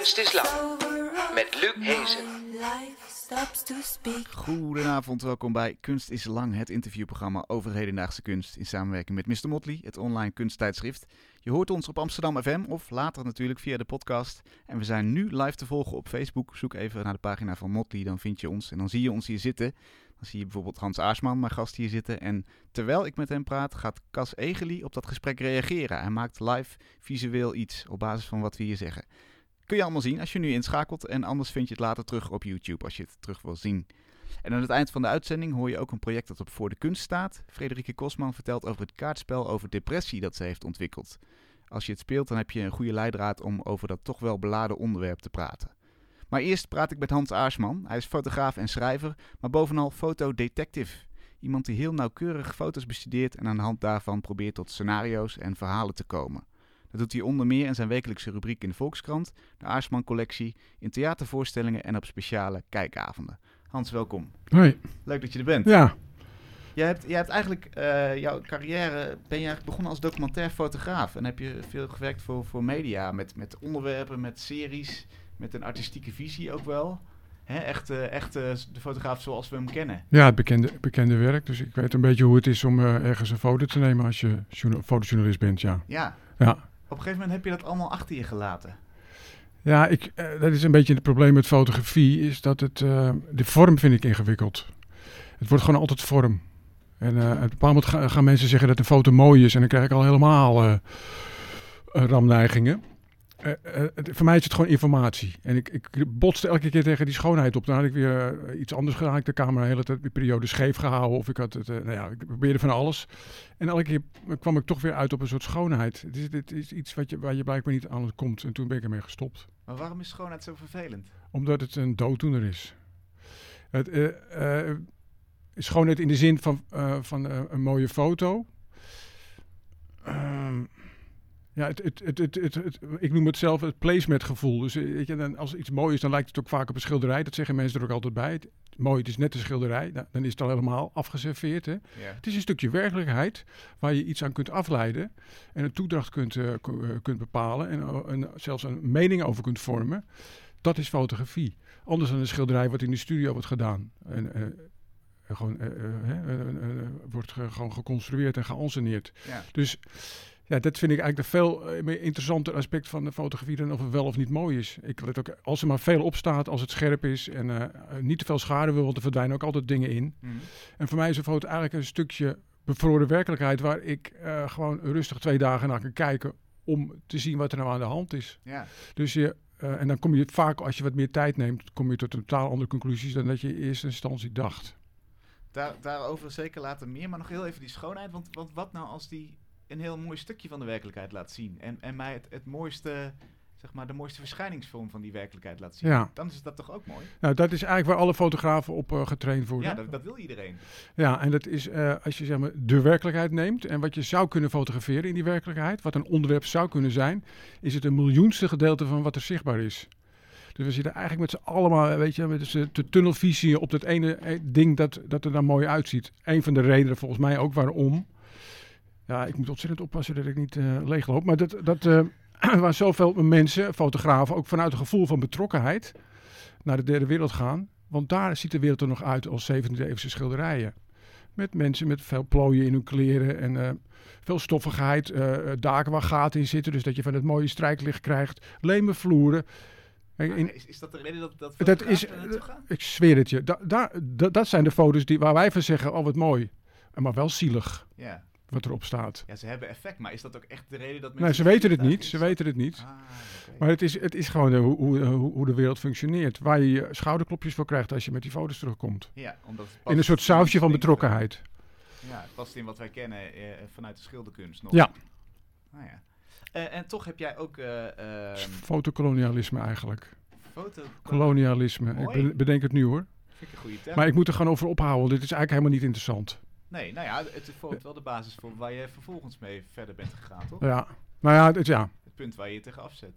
Kunst is Lang met Luc Hezen. Goedenavond, welkom bij Kunst is Lang, het interviewprogramma over hedendaagse kunst in samenwerking met Mr. Motley, het online kunsttijdschrift. Je hoort ons op Amsterdam FM of later natuurlijk via de podcast. En we zijn nu live te volgen op Facebook. Zoek even naar de pagina van Motley, dan vind je ons en dan zie je ons hier zitten. Dan zie je bijvoorbeeld Hans Aarsman, mijn gast, hier zitten. En terwijl ik met hem praat, gaat Cas Egeli op dat gesprek reageren. Hij maakt live visueel iets op basis van wat we hier zeggen. Kun je allemaal zien als je nu inschakelt. En anders vind je het later terug op YouTube als je het terug wil zien. En aan het eind van de uitzending hoor je ook een project dat op Voor de Kunst staat. Frederike Kosman vertelt over het kaartspel over depressie dat ze heeft ontwikkeld. Als je het speelt, dan heb je een goede leidraad om over dat toch wel beladen onderwerp te praten. Maar eerst praat ik met Hans Aarsman. Hij is fotograaf en schrijver, maar bovenal fotodetective. Iemand die heel nauwkeurig foto's bestudeert en aan de hand daarvan probeert tot scenario's en verhalen te komen. Dat doet hij onder meer in zijn wekelijkse rubriek in de Volkskrant, de Aarsman Collectie, in theatervoorstellingen en op speciale kijkavonden. Hans, welkom. Hoi. Leuk dat je er bent. Ja. Jij hebt, jij hebt eigenlijk uh, jouw carrière, ben je eigenlijk begonnen als documentair fotograaf. En heb je veel gewerkt voor, voor media, met, met onderwerpen, met series, met een artistieke visie ook wel. Hè, echt, uh, echt uh, de fotograaf zoals we hem kennen. Ja, het bekende, bekende werk. Dus ik weet een beetje hoe het is om ergens een foto te nemen als je fotojournalist bent, ja. Ja. ja. Op een gegeven moment heb je dat allemaal achter je gelaten. Ja, ik, dat is een beetje het probleem met fotografie, is dat het, de vorm vind ik ingewikkeld. Het wordt gewoon altijd vorm. En uh, op een bepaald moment gaan, gaan, mensen zeggen dat een foto mooi is. En dan krijg ik al helemaal ramneigingen. Uh, voor mij is het gewoon informatie. En ik, ik botste elke keer tegen die schoonheid op. Dan had ik weer iets anders gedaan. Ik de camera de hele tijd de periode scheef gehouden. Of ik had het, nou ja, ik probeerde van alles. En elke keer kwam ik toch weer uit op een soort schoonheid. Het is, het is iets wat je, waar je blijkbaar niet aan komt. En toen ben ik ermee gestopt. Maar waarom is schoonheid zo vervelend? Omdat het een dooddoener is. Het, schoonheid in de zin van, uh, van uh, een mooie foto. Uh, ja, het, het, het, het, ik noem het zelf het placement gevoel. Dus weet je, als iets mooi is, dan lijkt het ook vaak op een schilderij. Dat zeggen mensen er ook altijd bij. Het, mooi, het is net een schilderij. Nou, dan is het al helemaal afgeserveerd. Hè? Ja. Het is een stukje werkelijkheid waar je iets aan kunt afleiden. En een toedracht kunt, uh, kunt bepalen. En, en zelfs een mening over kunt vormen. Dat is fotografie. Anders dan een schilderij wat in de studio wordt gedaan. En, gewoon, uh, wordt ge gewoon geconstrueerd en geanceneerd. Ja. Dus ja, dat vind ik eigenlijk een veel meer interessanter aspect van de fotografie dan of het wel of niet mooi is. Ik let ook, als er maar veel op staat, als het scherp is en niet te veel schade wil, want er verdwijnen ook altijd dingen in. Mm. En voor mij is een foto eigenlijk een stukje bevroren werkelijkheid waar ik gewoon rustig twee dagen naar kan kijken om te zien wat er nou aan de hand is. Ja. Dus je, en dan kom je vaak, als je wat meer tijd neemt, kom je tot totaal andere conclusies dan dat je in eerste instantie dacht. Daar, daarover zeker later meer. Maar nog heel even die schoonheid. Want, want wat nou als die een heel mooi stukje van de werkelijkheid laat zien? En, en mij het, het mooiste, zeg maar, de mooiste verschijningsvorm van die werkelijkheid laat zien. Ja. Dan is dat toch ook mooi? Nou, dat is eigenlijk waar alle fotografen op uh, getraind worden. Ja, dat, dat, wil iedereen. Ja, en dat is uh, als je zeg maar de werkelijkheid neemt en wat je zou kunnen fotograferen in die werkelijkheid, wat een onderwerp zou kunnen zijn, is het een miljoenste gedeelte van wat er zichtbaar is. Dus we zitten eigenlijk met z'n allemaal, weet je, met de tunnelvisie op dat ene ding dat, dat er dan mooi uitziet. Een van de redenen volgens mij ook waarom. Ja, ik moet ontzettend oppassen dat ik niet uh, leegloop. Maar dat, dat uh, waar zoveel mensen, fotografen, ook vanuit een gevoel van betrokkenheid naar de derde wereld gaan. Want daar ziet de wereld er nog uit als 17e eeuwse schilderijen. Met mensen met veel plooien in hun kleren en uh, veel stoffigheid. daken waar gaten in zitten, dus dat je van het mooie strijklicht krijgt. Leme vloeren. In, is, is, dat de reden dat dat, dat is, Ik zweer het je. Da, da, da, dat zijn de foto's die, waar wij van zeggen, oh wat mooi. Maar wel zielig. Ja. Wat erop staat. Ja, ze hebben effect, maar is dat ook echt de reden dat mensen... Nee, ze weten het niet. Ze weten het niet. Ah, okay. Maar het is, het is gewoon de, hoe, hoe, hoe, de wereld functioneert. Waar je schouderklopjes voor krijgt als je met die foto's terugkomt. Ja, omdat in een soort sausje van betrokkenheid. Ja, het past in wat wij kennen eh, vanuit de schilderkunst nog. Ja. Ah, ja. Uh, en toch heb jij ook... Uh, uh, Fotocolonialisme eigenlijk. Fotocolonialisme. Ik bedenk het nu hoor. Vind ik een goede term. Maar ik moet er gewoon over ophouden. Dit is eigenlijk helemaal niet interessant. Nee, nou ja, het vormt wel de basis voor waar je vervolgens mee verder bent gegaan, toch? Ja, nou ja, het, ja. Het punt waar je je tegen afzet.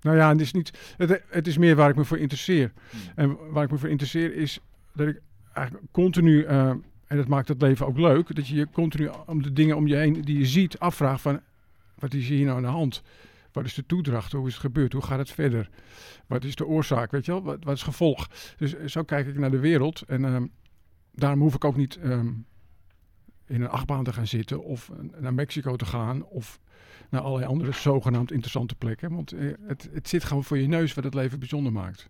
Nou ja, het is, niet, het, het is meer waar ik me voor interesseer. Hmm. En waar ik me voor interesseer is dat ik eigenlijk continu, uh, en dat maakt het leven ook leuk, dat je je continu om de dingen om je heen die je ziet afvraagt van, wat is hier nou aan de hand? Wat is de toedracht? Hoe is het gebeurd? Hoe gaat het verder? Wat is de oorzaak? Weet je wel? Wat, wat is het gevolg? Dus eh, zo kijk ik naar de wereld. En ehm, daarom hoef ik ook niet ehm, in een achtbaan te gaan zitten of naar Mexico te gaan of naar allerlei andere zogenaamd interessante plekken. Want eh, het, het zit gewoon voor je neus wat het leven bijzonder maakt.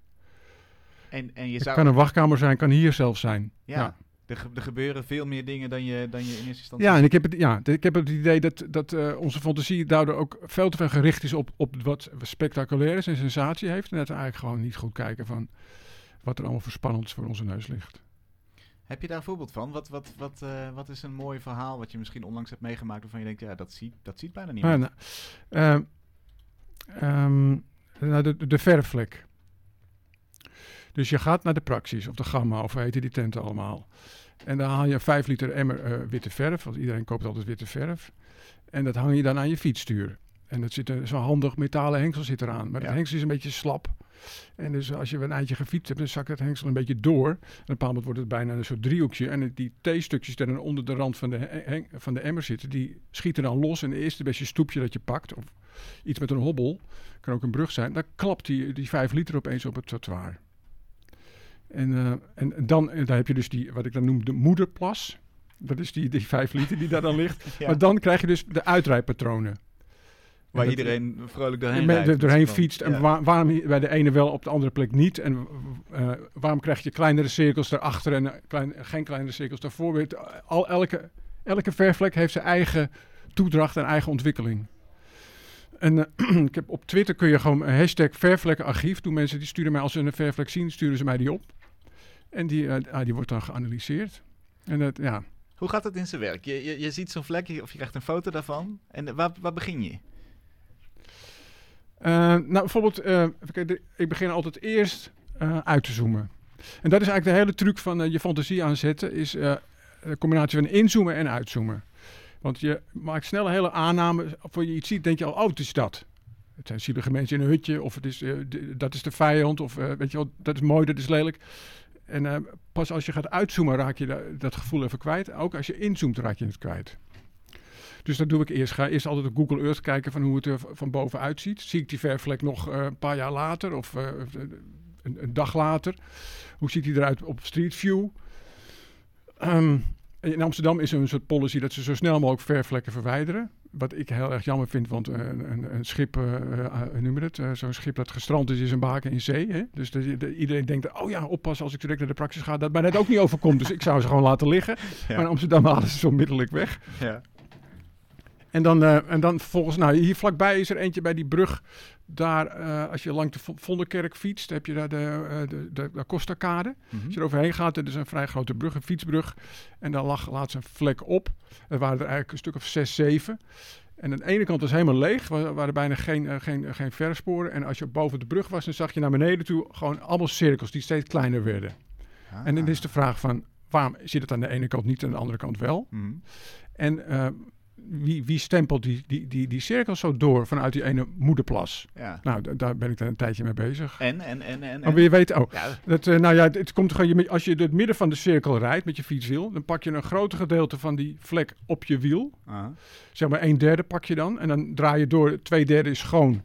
En, en je Het zou... kan een wachtkamer zijn, kan hier zelf zijn. ja, ja. Er, ge- er gebeuren veel meer dingen dan je, dan je in eerste instantie... Ja, en ik heb het, ja, ik heb het idee dat, dat eh, onze fantasie daardoor ook veel te veel gericht is op, op wat spectaculair is en sensatie heeft. En dat we eigenlijk gewoon niet goed kijken van wat er allemaal voor spannends voor onze neus ligt. Heb je daar een voorbeeld van? Wat, wat, wat, eh, wat is een mooi verhaal wat je misschien onlangs hebt meegemaakt waarvan je denkt, ja, dat ziet, dat ziet bijna Ah, niemand. nou, ehm, ehm, nou, de, de verfvlek. Dus je gaat naar de Praxis of de Gamma of hoe heten die tenten allemaal. En dan haal je een 5 liter emmer eh, witte verf, want iedereen koopt altijd witte verf. En dat hang je dan aan je fietsstuur. En dat zit zo'n handig metalen hengsel zit eraan. Maar Ja. het hengsel is een beetje slap. En dus als je een eindje gefietst hebt, dan zakt het hengsel een beetje door. En op een bepaald moment wordt het bijna een soort driehoekje. En die T-stukjes die dan onder de rand van de, van de emmer zitten, die schieten dan los. En eerst een beetje stoepje dat je pakt, of iets met een hobbel, kan ook een brug zijn. Dan klapt die, die 5 liter opeens op het trottoir. En, eh, en dan en daar heb je dus die, wat ik dan noem, de moederplas. Dat is die, die 5 liter die daar dan ligt. Ja. Maar dan krijg je dus de uitrijpatronen. Waar En dat- iedereen vrolijk doorheen rijdt. doorheen fietst. En waar- waarom bij de ene wel, op de andere plek niet? En eh, waarom krijg je kleinere cirkels daarachter en eh, klein, geen kleinere cirkels daarvoor? Weet, al, elke, elke verfvlek heeft zijn eigen toedracht en eigen ontwikkeling. En eh, ik heb op Twitter kun je gewoon een hashtag vervlekkenarchief. Doen mensen die sturen mij als ze een vervlek zien, sturen ze mij die op. En die, eh, ah, die wordt dan geanalyseerd. En dat, ja, Hoe gaat het in zijn werk? Je, je, je ziet zo'n vlekje of je krijgt een foto daarvan. En eh, waar, waar begin je? Eh, nou, bijvoorbeeld, eh, ik begin altijd eerst eh, uit te zoomen. En dat is eigenlijk de hele truc van je fantasie aanzetten, is een combinatie van inzoomen en uitzoomen. Want je maakt snel een hele aanname. Voor je iets ziet, denk je al, oh, het is dat. Het zijn zielige mensen in een hutje, of het is, de- dat is de vijand, of weet je wel, dat is mooi, dat is lelijk. En pas als je gaat uitzoomen, raak je da- dat gevoel even kwijt. Ook als je inzoomt, raak je het kwijt. Dus dat doe ik eerst. Ga eerst altijd op Google Earth kijken van hoe het er van bovenuit ziet. Zie ik die verfvlek nog eh, een paar jaar later of eh, een, een dag later? Hoe ziet hij eruit op Street View? Ehm, in Amsterdam is er een soort policy dat ze zo snel mogelijk verfvlekken verwijderen. Wat ik heel erg jammer vind, want eh, een, een, een schip, eh, eh, je het? Eh, Zo'n schip dat gestrand is, is een baken in zee. Hè? Dus de, de- iedereen denkt, oh ja, oppassen als ik direct naar de praxis ga, dat mij dat ook niet overkomt. Dus ik zou ze gewoon laten liggen. Ja. Maar in Amsterdam halen ze zo onmiddellijk weg. Ja. En dan, eh, en dan vervolgens, nou hier vlakbij is er eentje bij die brug. Daar, eh, als je langs de Vo- Vondelkerk fietst, heb je daar de, eh, de, de, de Costa-kade. Mhm. Als je er overheen gaat, dat is een vrij grote brug, een fietsbrug. En daar lag laatst een vlek op. Er waren er eigenlijk een stuk of zes, zeven. En aan de ene kant was helemaal leeg, er waren bijna geen, geen, geen verfsporen. En als je boven de brug was, dan zag je naar beneden toe gewoon allemaal cirkels die steeds kleiner werden. En dan is de vraag van, waarom zit het aan de ene kant niet en aan de andere kant wel? Mhm. En wie, wie stempelt die, die, die, die cirkels zo door vanuit die ene moederplas? Ja. Nou, daar ben ik dan een tijdje mee bezig. En, en, en, en. Maar wil je weten, oh, Ja, dat, eh, nou ja, het, het komt gewoon, als je door het midden van de cirkel rijdt met je fietswiel, dan pak je een groot gedeelte van die vlek op je wiel. ah, Zeg maar een derde pak je dan. En dan draai je door, twee derde is schoon.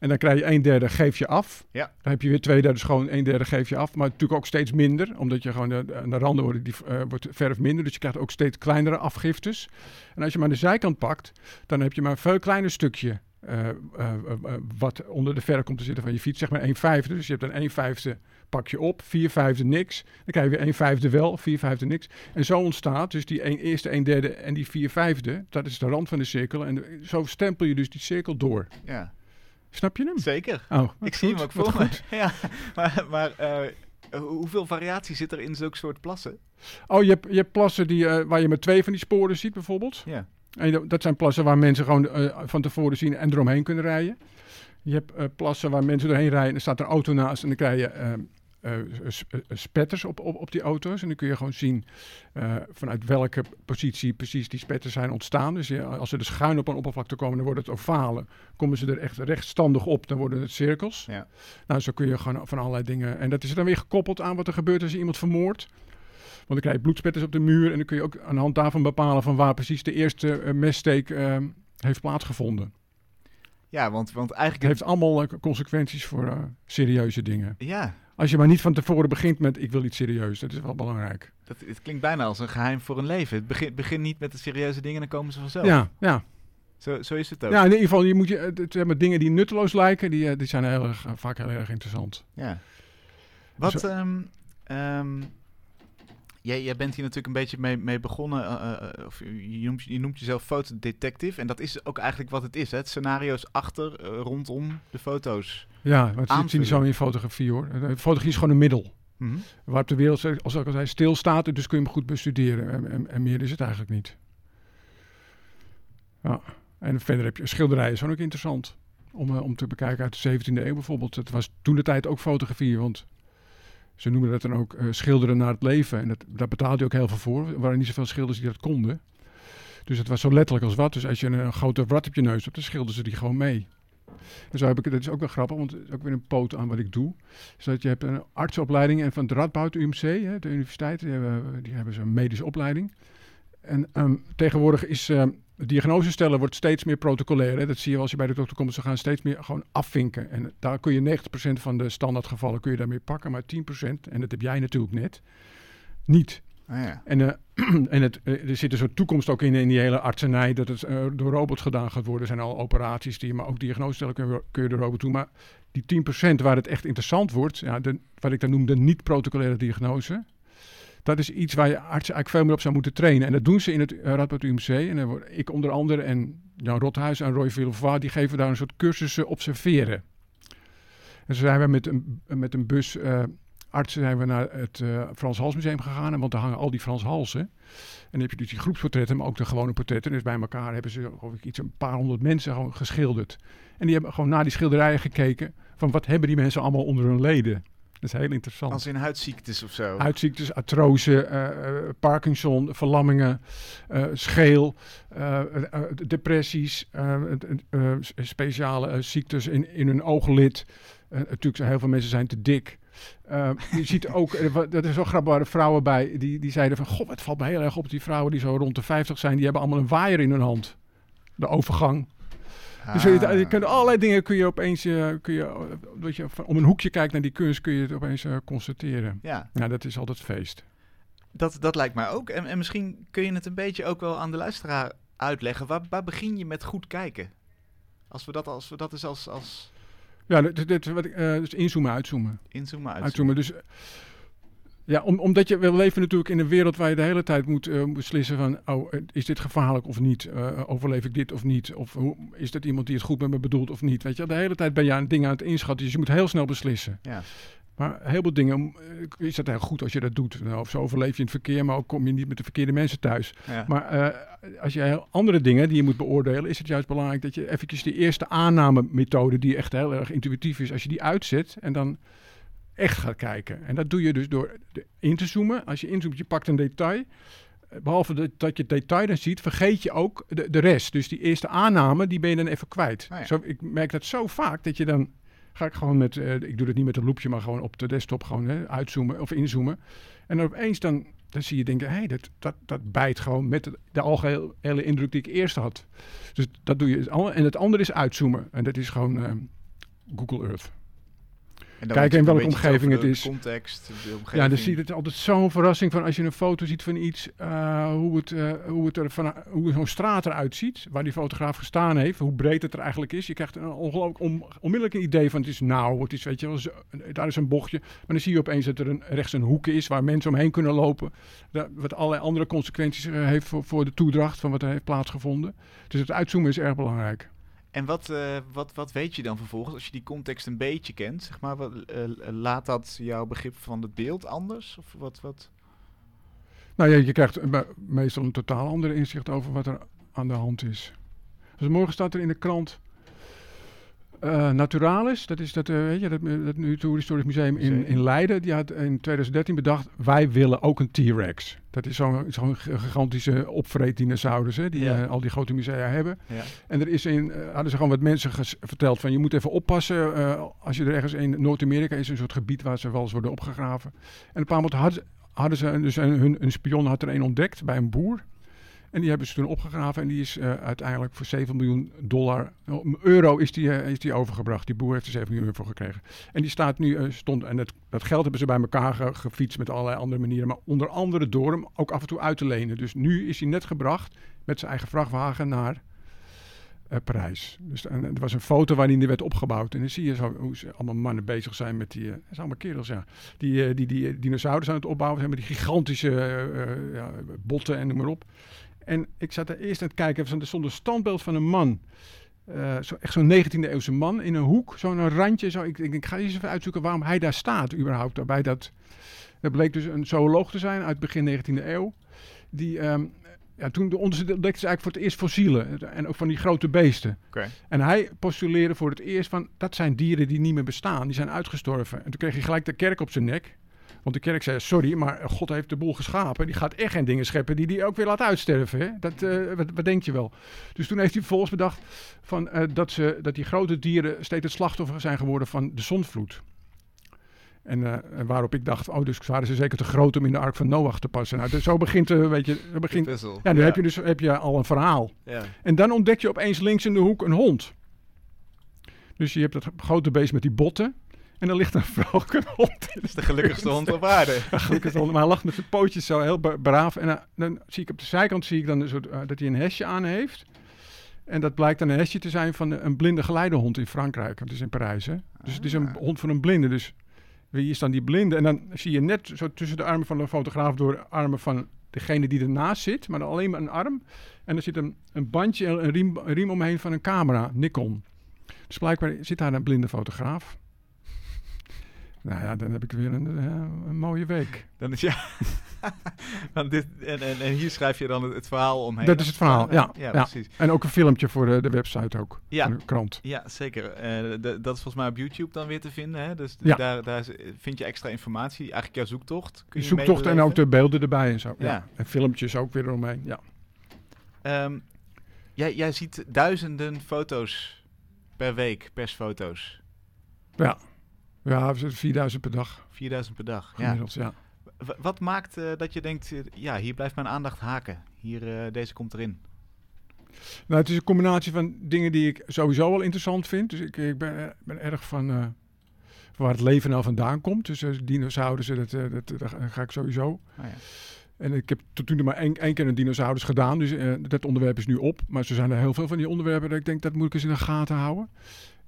En dan krijg je een derde, geef je af. Ja. Dan heb je weer twee derde schoon, een derde geef je af. Maar natuurlijk ook steeds minder, omdat je gewoon de, de- aan de randen wordt, die, eh, wordt verf minder. Dus je krijgt ook steeds kleinere afgiftes. En als je maar de zijkant pakt, dan heb je maar een veel kleiner stukje. eh, eh, eh, eh, wat onder de verf komt te zitten van je fiets, zeg maar 1 vijfde. Dus je hebt een 1 vijfde pak je op, 4 vijfde niks. Dan krijg je weer 1 vijfde wel, 4 vijfde niks. En zo ontstaat dus die een, eerste 1 derde en die 4 vijfde, dat is de rand van de cirkel. En de- zo stempel je dus die cirkel door. ja, Snap je hem? zeker. Oh, Ik zie hem ook voor me. Ja, maar, maar eh, hoe- hoeveel variatie zit er in zulke soort plassen? Oh, je hebt, je hebt plassen die, eh, waar je met twee van die sporen ziet bijvoorbeeld. Ja. En dat- zijn plassen waar mensen gewoon eh, van tevoren zien en eromheen kunnen rijden. Je hebt plassen waar mensen doorheen rijden en er staat een auto naast en dan krijg je eh, eh, spetters op, op, op die auto's. En dan kun je gewoon zien eh, vanuit welke positie precies die spetters zijn ontstaan. Dus je- als ze dus schuin op een oppervlakte komen, dan wordt het ovalen. Komen ze er echt rechtstandig op, dan worden het cirkels. Ja. Nou, zo kun je gewoon van allerlei dingen... En dat is dan weer gekoppeld aan wat er gebeurt als je iemand vermoordt. Want dan krijg je bloedspetters op de muur. En dan kun je ook aan de hand daarvan bepalen van waar precies de eerste messteek heeft plaatsgevonden. Ja, want, want Het eigenlijk... heeft allemaal consequenties voor serieuze dingen. Ja, Als je maar niet van tevoren begint met ik wil iets serieus, dat is wel belangrijk. dat, het klinkt bijna als een geheim voor een leven. Het begint begin niet met de serieuze dingen, dan komen ze vanzelf. Ja, ja. Zo, zo is het ook. ja, in ieder geval, je moet je, zeg maar, dingen die nutteloos lijken, die, eh, die zijn heel erg, eh, vaak heel erg interessant. Ja. Wat, ehm, ehm, jij, jij bent hier natuurlijk een beetje mee, mee begonnen. eh, of je, noemt, je noemt jezelf fotodetective. En dat is ook eigenlijk wat het is. Hè? Het scenario's achter, rondom de foto's. Ja, maar het niet zo in fotografie hoor. Eh, Fotografie is gewoon een middel. Mhm. Waarop de wereld, zoals ik al zei, stilstaat. Dus kun je hem goed bestuderen. En, en, en meer is het eigenlijk niet. Ja. En verder heb je schilderijen, zijn ook interessant. Om, eh, om te bekijken uit de 17e eeuw bijvoorbeeld. Het was toen de tijd ook fotografie. Want ze noemden dat dan ook eh, schilderen naar het leven. En dat, daar betaalde je ook heel veel voor. Er waren niet zoveel schilders die dat konden. Dus het was zo letterlijk als wat. Dus als je een, een grote wrat op je neus hebt, dan schilderden ze die gewoon mee. En zo heb ik, dat is ook wel grappig, want het is ook weer een poot aan wat ik doe. Dus dat je hebt een artsopleiding en van het Radboud UMC, hè, de universiteit, die hebben, hebben zo'n medische opleiding. En ehm, tegenwoordig is ehm, het diagnose stellen wordt steeds meer protocolair. Hè. Dat zie je als je bij de dokter komt. Ze gaan steeds meer gewoon afvinken. En daar kun je 90% van de standaardgevallen kun je daarmee pakken, maar 10%, en dat heb jij natuurlijk net, niet. Ah. En, eh, en het, eh, er zit een soort toekomst ook in, in die hele artsenij, dat het eh, door robots gedaan gaat worden. Er zijn al operaties die je maar ook diagnose stellen, kun je, door robot doen. Maar die 10% waar het echt interessant wordt, ja, de, wat ik dan noem de niet-protocolaire diagnose, dat is iets waar je artsen eigenlijk veel meer op zou moeten trainen. En dat doen ze in het uh, Radboud UMC. En ik onder andere en Jan Rothuis en Roy Villevoix, die geven daar een soort cursussen observeren. En zo zijn we met een, met een bus artsen zijn we naar het eh, Frans Hals Museum gegaan. En want daar hangen al die Frans Halsen. En dan heb je dus die groepsportretten, maar ook de gewone portretten. Dus bij elkaar hebben ze geloof ik, iets een paar honderd mensen gewoon geschilderd. En die hebben gewoon naar die schilderijen gekeken. Van wat hebben die mensen allemaal onder hun leden? Dat is heel interessant. Als in huidziektes of zo. Uitziektes, artrose, uh, uh, Parkinson, verlammingen, uh, scheel, uh, depressies, speciale ziektes in, in hun ooglid. natuurlijk zijn heel veel mensen zijn te dik. Uh, je ziet ook, dat is zo grappig, waren vrouwen bij die, die zeiden van... God, het valt me heel erg op, die vrouwen die zo rond de 50 zijn... die hebben allemaal een waaier in hun hand. De overgang. Ah. Dus je, je kunt allerlei dingen kun je opeens... Uh, kun je, dat je om een hoekje kijkt naar die kunst kun je het opeens uh, constateren. Ja. Nou, dat is altijd feest. Dat, dat lijkt mij ook. En, en misschien kun je het een beetje ook wel aan de luisteraar uitleggen. Waar, waar begin je met goed kijken? Als we dat, als we dat eens als... als... Ja, dit, dit, wat ik, uh, dus inzoomen, uitzoomen. Inzoomen, uitzoomen. uitzoomen. Dus ja, om, omdat je, we leven natuurlijk in een wereld waar je de hele tijd moet uh, beslissen van, oh, is dit gevaarlijk of niet? Uh, overleef ik dit of niet? Of hoe, is dit iemand die het goed met me bedoelt of niet? Weet je, de hele tijd ben je aan dingen aan het inschatten, dus je moet heel snel beslissen. Ja. Maar heel veel dingen eh, is het heel goed als je dat doet. Nou, of zo overleef je in het verkeer, maar ook kom je niet met de verkeerde mensen thuis. Ja. Maar uh, als je heel andere dingen die je moet beoordelen, is het juist belangrijk dat je eventjes die eerste aannamemethode, die echt heel erg intuïtief is, als je die uitzet en dan echt gaat kijken. En dat doe je dus door in te zoomen. Als je inzoomt, je pakt een detail. Behalve de, dat je het detail dan ziet, vergeet je ook de, de rest. Dus die eerste aanname, die ben je dan even kwijt. Oh ja. Zo, ik merk dat zo vaak, dat je dan ga ik gewoon met, uh, ik doe dat niet met een loepje, maar gewoon op de desktop gewoon hè, uitzoomen of inzoomen. En dan opeens dan, dan zie je denken, hé, hey, dat, dat, dat bijt gewoon met de, algehele indruk die ik eerst had. Dus dat doe je. En het andere is uitzoomen. En dat is gewoon uh, Google Earth. Kijken in welke omgeving het is. Context, de omgeving. Ja, dan zie je het altijd zo'n verrassing van als je een foto ziet van iets, uh, hoe, het, uh, hoe, het er van, hoe zo'n straat eruit ziet, waar die fotograaf gestaan heeft, hoe breed het er eigenlijk is. Je krijgt een ongelooflijk on, onmiddellijk een idee van het is nauw, het is, weet je wel, zo, daar is een bochtje. Maar dan zie je opeens dat er een, rechts een hoek is waar mensen omheen kunnen lopen, dat, wat allerlei andere consequenties uh, heeft voor, voor de toedracht van wat er heeft plaatsgevonden. Dus het uitzoomen is erg belangrijk. En wat, uh, wat, wat weet je dan vervolgens als je die context een beetje kent? Zeg maar, wat, uh, laat dat jouw begrip van het beeld anders? Of wat, wat? Nou ja, je krijgt meestal een totaal ander inzicht over wat er aan de hand is. Dus morgen staat er in de krant uh, Naturalis, dat is dat, uh, weet je, dat, dat Historisch Museum in, in Leiden. Die had in 2013 bedacht, wij willen ook een T-Rex. Dat is zo'n zo gigantische opvreetdinosaurus, hè, die ja. uh, al die grote musea hebben. Ja. En er is in, hadden ze gewoon wat mensen verteld van, je moet even oppassen. als je er ergens in Noord-Amerika is, een soort gebied waar ze wel eens worden opgegraven. En een paar maanden hadden, hadden ze, dus hun, hun spion had er een ontdekt bij een boer. En die hebben ze toen opgegraven en die is eh, uiteindelijk voor 7 miljoen dollar, oh, euro is die, eh, is die overgebracht. Die boer heeft er 7 miljoen voor gekregen. En die staat nu, eh, stond, en het, dat geld hebben ze bij elkaar ge- gefietst met allerlei andere manieren. Maar onder andere door hem ook af en toe uit te lenen. Dus nu is hij net gebracht met zijn eigen vrachtwagen naar Parijs. Dus en, er was een foto waarin die werd opgebouwd. En dan zie je zo hoe ze allemaal mannen bezig zijn met die, dat zijn allemaal kerels, ja. Die, die, die dinosaurus aan het opbouwen zijn met die gigantische botten en noem maar op. En ik zat er eerst aan het kijken, er stond een standbeeld van een man. Eh, zo, echt zo'n 19e eeuwse man in een hoek, zo'n randje. Zo. Ik, ik, ik ga eens even uitzoeken waarom hij daar staat überhaupt. Bij dat, dat bleek dus een zooloog te zijn uit begin 19e eeuw. Die, ehm, ja, toen ontdekte ze eigenlijk voor het eerst fossielen. En ook van die grote beesten. En hij postuleerde voor het eerst van, dat zijn dieren die niet meer bestaan. Die zijn uitgestorven. En toen kreeg hij gelijk de kerk op zijn nek. Want de kerk zei, sorry, maar God heeft de boel geschapen. Die gaat echt geen dingen scheppen die hij ook weer laat uitsterven. Hè? Dat, eh, wat, wat denk je wel? Dus toen heeft hij vervolgens bedacht van, eh, dat, ze, dat die grote dieren steeds het slachtoffer zijn geworden van de zondvloed. En eh, en waarop ik dacht, oh, dus waren ze zeker te groot om in de ark van Noach te passen. Nou, dus zo begint, eh, weet je, begint, ja, nu heb je dus heb je al een verhaal. Ja. En dan ontdek je opeens links in de hoek een hond. Dus je hebt dat grote beest met die botten. En dan ligt een vrolijke hond. Dat is de gelukkigste hond op aarde. Ja, gelukkig hond, maar hij lag met zijn pootjes zo heel braaf. En dan, dan zie ik op de zijkant zie ik dan een soort, eh, dat hij een hesje aan heeft. En dat blijkt dan een hesje te zijn van een blinde geleidehond in Frankrijk. Het is in Parijs, hè? Dus het is een Ah. hond van een blinde. Dus wie is dan die blinde? En dan zie je net zo tussen de armen van de fotograaf door de armen van degene die ernaast zit, maar dan alleen maar een arm. En er zit een, een bandje, een riem, een riem omheen van een camera, Nikon. Dus blijkbaar zit daar een blinde fotograaf. Nou ja, dan heb ik weer een, eh, een mooie week. Dan is ja. Want dit, en, en, en hier schrijf je dan het, het verhaal omheen. Dat is het verhaal, ja. Ja, ja. precies. En ook een filmpje voor de, de website ook, Ja. de krant. Ja, zeker. Eh, dat is volgens mij op YouTube dan weer te vinden. Hè? Dus Ja. daar, daar vind je extra informatie. Eigenlijk jouw zoektocht. Kun je zoektocht en ook de beelden erbij en zo. Ja. En filmpjes ook weer eromheen, ja. Ehm, jij, jij ziet duizenden foto's per week, persfoto's. Ja, ja 4000 per dag 4000 per dag. Ja. gemiddeld, ja. W- wat maakt eh, dat je denkt, eh, ja, hier blijft mijn aandacht haken. Hier, eh, deze komt erin. Nou, het is een combinatie van dingen die ik sowieso wel interessant vind. Dus ik, ik ben, ben erg van, van waar het leven nou vandaan komt. Dus dinosaurussen, dat, dat, dat ga ik sowieso. Oh, ja. En ik heb tot nu toe maar één, één keer een dinosaurus gedaan. Dus dat onderwerp is nu op. Maar zo zijn er heel veel van die onderwerpen dat ik denk, dat moet ik eens in de gaten houden.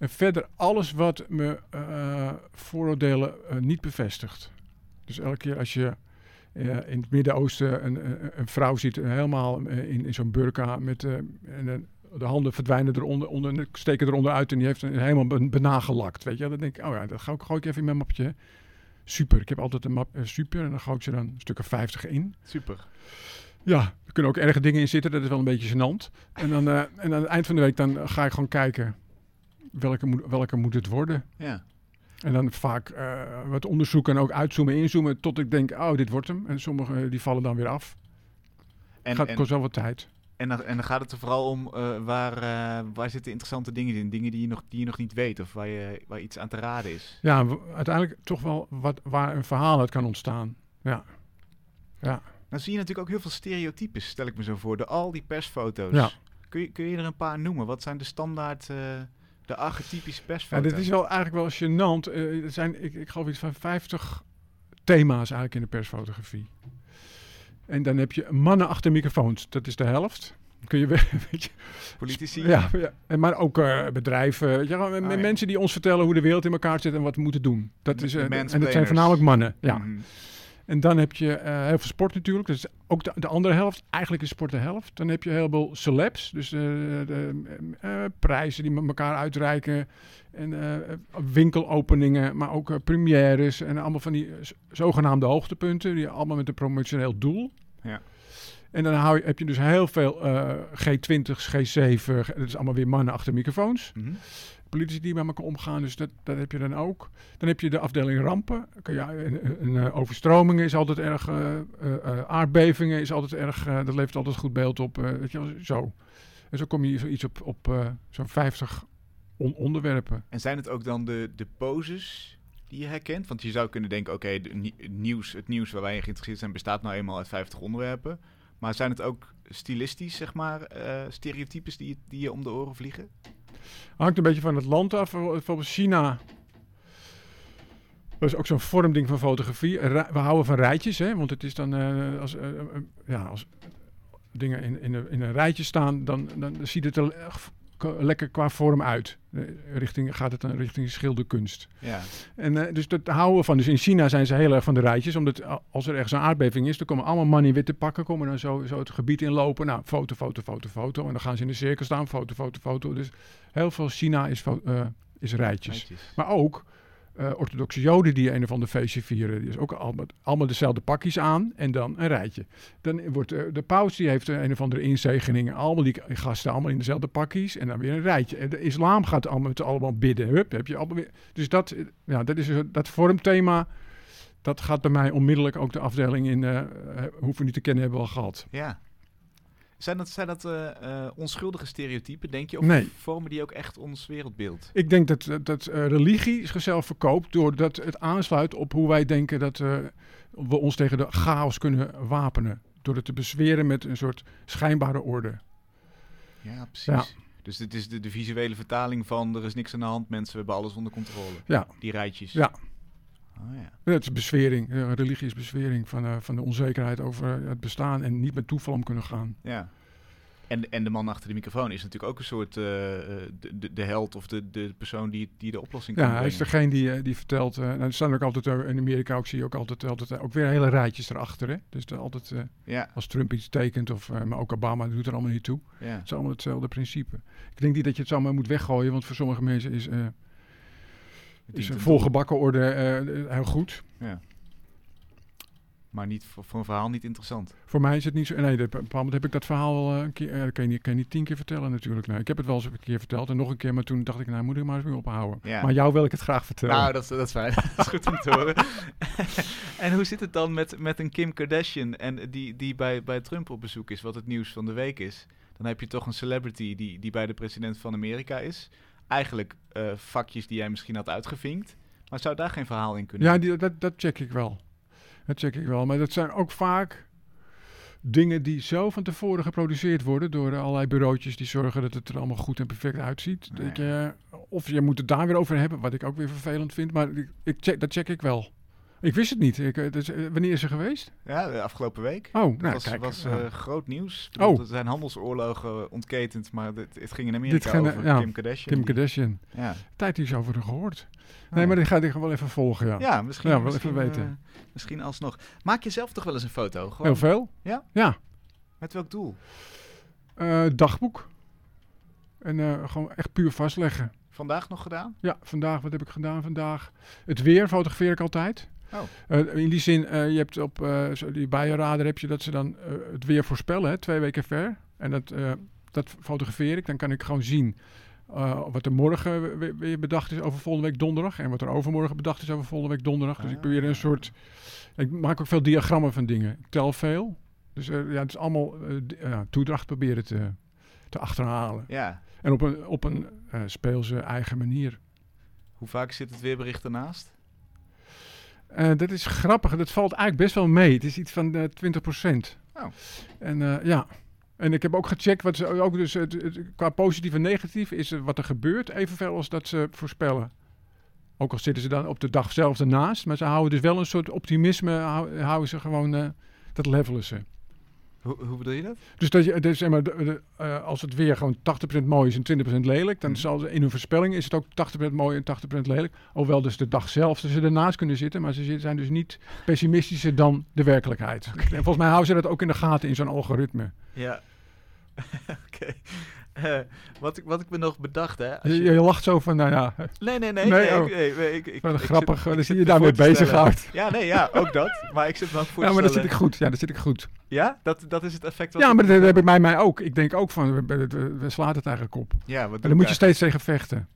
En verder alles wat me eh, vooroordelen eh, niet bevestigt. Dus elke keer als je eh, in het Midden-Oosten een, een, een vrouw ziet, helemaal in, in zo'n burka met en, de handen verdwijnen eronder, onder, en steken eronder uit en die heeft een, helemaal ben- benagelakt. Weet je, dan denk ik, oh ja, dat ga ik, gooi ik even in mijn mapje. Super, ik heb altijd een map super en dan gooi ik ze dan een stuk of 50 in. Super. Ja, er kunnen ook erge dingen in zitten. Dat is wel een beetje gênant. En dan en aan het eind van de week dan ga ik gewoon kijken welke moet, welke moet het worden. Ja. En dan vaak eh, wat onderzoeken en ook uitzoomen, inzoomen tot ik denk, oh, dit wordt hem. En sommige eh, die vallen dan weer af. En, Gaat en, kost wel wat tijd. en, dan, en dan gaat het er vooral om eh, waar, waar zitten interessante dingen in. Dingen die je nog, die je nog niet weet of waar, je, waar iets aan te raden is. Ja, uiteindelijk toch wel wat, waar een verhaal uit kan ontstaan. Ja. Ja. Nou zie je natuurlijk ook heel veel stereotypes, stel ik me zo voor. De al die persfoto's. Ja. Kun, je, kun je er een paar noemen? Wat zijn de standaard, de archetypische ja, persfoto's? dit is wel eigenlijk wel gênant. Eh, er zijn, ik, ik geloof iets van 50 thema's eigenlijk in de persfotografie. En dan heb je mannen achter microfoons. Dat is de helft. Kun je weer, weet je, Politici? Ja, ja. En maar ook eh, bedrijven. Ah, ja. mensen die ons vertellen hoe de wereld in elkaar zit en wat we moeten doen. Dat De- is, eh, en dat zijn voornamelijk mannen. Ja. Mhm. En dan heb je eh, heel veel sport natuurlijk. Dus ook de, de andere helft. Eigenlijk is sport de helft. Dan heb je heel veel celebs. Dus eh, de, eh, prijzen die met elkaar uitreiken. En winkelopeningen. Maar ook premières. En allemaal van die zogenaamde hoogtepunten. Die allemaal met een promotioneel doel. Ja. En dan hou je, heb je dus heel veel eh, G20's, G7. Dat is allemaal weer mannen achter microfoons Mhm. Politici die met elkaar omgaan. Dus dat, dat heb je dan ook. Dan heb je de afdeling rampen. Je- een, eh, overstromingen is altijd erg. eh, eh, aardbevingen is altijd erg. dat levert altijd goed beeld op. weet je, zo. En zo kom je zoiets op, op zo'n 50 on- onderwerpen. En zijn het ook dan de, de poses die je herkent? Want je zou kunnen denken, oké, nieuws, het nieuws waar wij in geïnteresseerd zijn bestaat nou eenmaal uit 50 onderwerpen. Maar zijn het ook stilistisch, zeg maar, stereotypes die, die je om de oren vliegen? Hangt een beetje van het land af. Bijvoorbeeld China. Dat is ook zo'n vormding van fotografie. We houden van rijtjes, hè? want het is dan eh, als, eh, eh, ja, als dingen in, in, een, in een rijtje staan, dan, dan ziet het er lekker qua vorm uit. Eh, richting, gaat het dan richting schilderkunst. Ja. En eh, dus dat houden we van. Dus in China zijn ze heel erg van de rijtjes. Omdat a- als er ergens een aardbeving is, dan komen allemaal mannen in witte pakken. Komen dan zo, zo het gebied inlopen. Nou, foto, foto, foto, foto. En dan gaan ze in de cirkel staan. Foto, foto, foto. Dus heel veel China is, eh, is rijtjes. Rijtjes. Maar ook eh, orthodoxe joden die een of ander feestje vieren. Die is ook allemaal, allemaal dezelfde pakjes aan en dan een rijtje. Dan wordt eh, de paus die heeft een of andere inzegening. Allemaal die gasten allemaal in dezelfde pakjes en dan weer een rijtje. De islam gaat allemaal allemaal bidden. Hup, heb je allemaal weer. Dus dat, eh, ja, dat is dat vormthema. Dat gaat bij mij onmiddellijk ook de afdeling in. eh, hoeven niet te kennen, hebben we al gehad. Ja. Zijn dat, zijn dat eh, eh, onschuldige stereotypen, denk je? Of Nee. vormen die ook echt ons wereldbeeld? Ik denk dat, dat, dat eh, religie zichzelf verkoopt doordat het aansluit op hoe wij denken dat eh, we ons tegen de chaos kunnen wapenen. Door het te bezweren met een soort schijnbare orde. Ja, precies. Ja. Dus dit is de, de visuele vertaling van er is niks aan de hand, mensen, we hebben alles onder controle. Ja. Die rijtjes. Ja. Oh, ja. Dat is bezwering. Eh, religie is bezwering van, eh, van de onzekerheid over het bestaan en niet met toeval om kunnen gaan. ja. En, en de man achter de microfoon is natuurlijk ook een soort eh, eh, de, de, held of de, de persoon die, die de oplossing kan Ja, hij is degene die, eh, die vertelt. eh, nou, er staan ook altijd eh, in Amerika ook zie je ook altijd, altijd eh, ook weer hele rijtjes erachter. Hè? Dus altijd eh, Ja, als Trump iets tekent of eh, maar ook Obama doet er allemaal niet toe. ja. Het is allemaal hetzelfde principe. Ik denk niet dat je het zomaar moet weggooien, want voor sommige mensen is, eh, Het is een volgebakken orde eh, heel goed. Ja. Maar niet voor, voor een verhaal niet interessant. Voor mij is het niet zo. Nee, op een bepaald moment heb ik dat verhaal wel eh, een keer. eh, dat kan je, niet, kan je niet tien keer vertellen, natuurlijk. Nee, ik heb het wel eens een keer verteld en nog een keer, maar toen dacht ik, nou moet ik maar eens weer ophouden. Ja. Maar jou wil ik het graag vertellen. Nou, dat, is- dat is fijn. dat is goed om te horen. en hoe zit het dan met, met een Kim Kardashian en die, die bij, bij Trump op bezoek is, wat het nieuws van de week is? Dan heb je toch een celebrity die, die bij de president van Amerika is. Eigenlijk eh, vakjes die jij misschien had uitgevinkt. Maar zou daar geen verhaal in kunnen Ja, die, dat, dat check ik wel. Dat check ik wel. Maar dat zijn ook vaak dingen die zo van tevoren geproduceerd worden door allerlei bureautjes die zorgen dat het er allemaal goed en perfect uitziet. Nee. Dat je, of je moet het daar weer over hebben, wat ik ook weer vervelend vind. Maar ik, ik check, dat check ik wel. Ik wist het niet. Ik, eh, dus, eh, wanneer is ze geweest? Ja, de afgelopen week. Oh, Dat nou was, kijk. was eh, groot nieuws. Oh. Er zijn handelsoorlogen ontketend, maar dit, het ging in Amerika ging, over ja, Kim Kardashian. Kim die- Kardashian. Ja. Tijd iets over haar gehoord. Oh, Nee, maar die ga ik wel even volgen, ja. Ja, misschien, Ja, wel misschien, even weten. misschien alsnog. Maak je zelf toch wel eens een foto? Gewoon, Heel veel. Ja? Ja. Met welk doel? Dagboek. En gewoon echt puur vastleggen. Vandaag nog gedaan? Ja, vandaag, wat heb ik gedaan vandaag? Het weer fotografeer ik altijd. Oh. Eh, in die zin, eh, je hebt op eh, die bijenradar heb je dat ze dan het weer voorspellen, hè, twee weken ver. En dat, dat fotografeer ik. Dan kan ik gewoon zien wat er morgen weer, bedacht is over volgende week donderdag. En wat er overmorgen bedacht is over volgende week donderdag. Dus ik probeer een soort... Ik maak ook veel diagrammen van dingen. Ik tel veel. Dus ja, het is allemaal toedracht proberen te, te achterhalen. Ja. En op een, op een speelse eigen manier. Hoe vaak zit het weerbericht ernaast? Eh, dat is grappig. Dat valt eigenlijk best wel mee. Het is iets van eh 20%. Oh. En eh, ja. En ik heb ook gecheckt wat ze ook dus het, het- qua positief en negatief is wat er gebeurt evenveel als dat ze voorspellen. Ook al zitten ze dan op de dag zelf ernaast, maar ze houden dus wel een soort optimisme, hou- houden ze gewoon, dat levelen ze. Hoe, hoe bedoel je dat? Dus dat je, dus zeg maar, de- de, eh, als het weer gewoon 80% mooi is en 20% lelijk, dan Mhm. zal ze in hun voorspelling is het ook 80% mooi en 80% lelijk. Hoewel dus de dag zelf ze ernaast kunnen zitten, maar ze zijn dus niet pessimistischer dan de werkelijkheid. En volgens mij houden ze dat ook in de gaten in zo'n algoritme. Ja. Oké. Eh, wat, ik, wat ik me nog bedacht, hè? als Je, je- je lacht zo van, nou ja, Nee, nee, nee. Nee, nee, oh. ik, nee, nee, ik, ik, wat grappig, ik dan je me daarmee voor te bezig stellen. houdt. Ja, nee, ja, ook dat. Maar ik zit me ook voor Ja, maar dat zit ik goed. Ja, dat zit ik goed. Ja, dat, dat is het effect wat Ja, maar dat heb ik mij, mij ook. Ik denk ook van, we, slaan het eigenlijk op. Ja, wat En dan moet je steeds tegen vechten.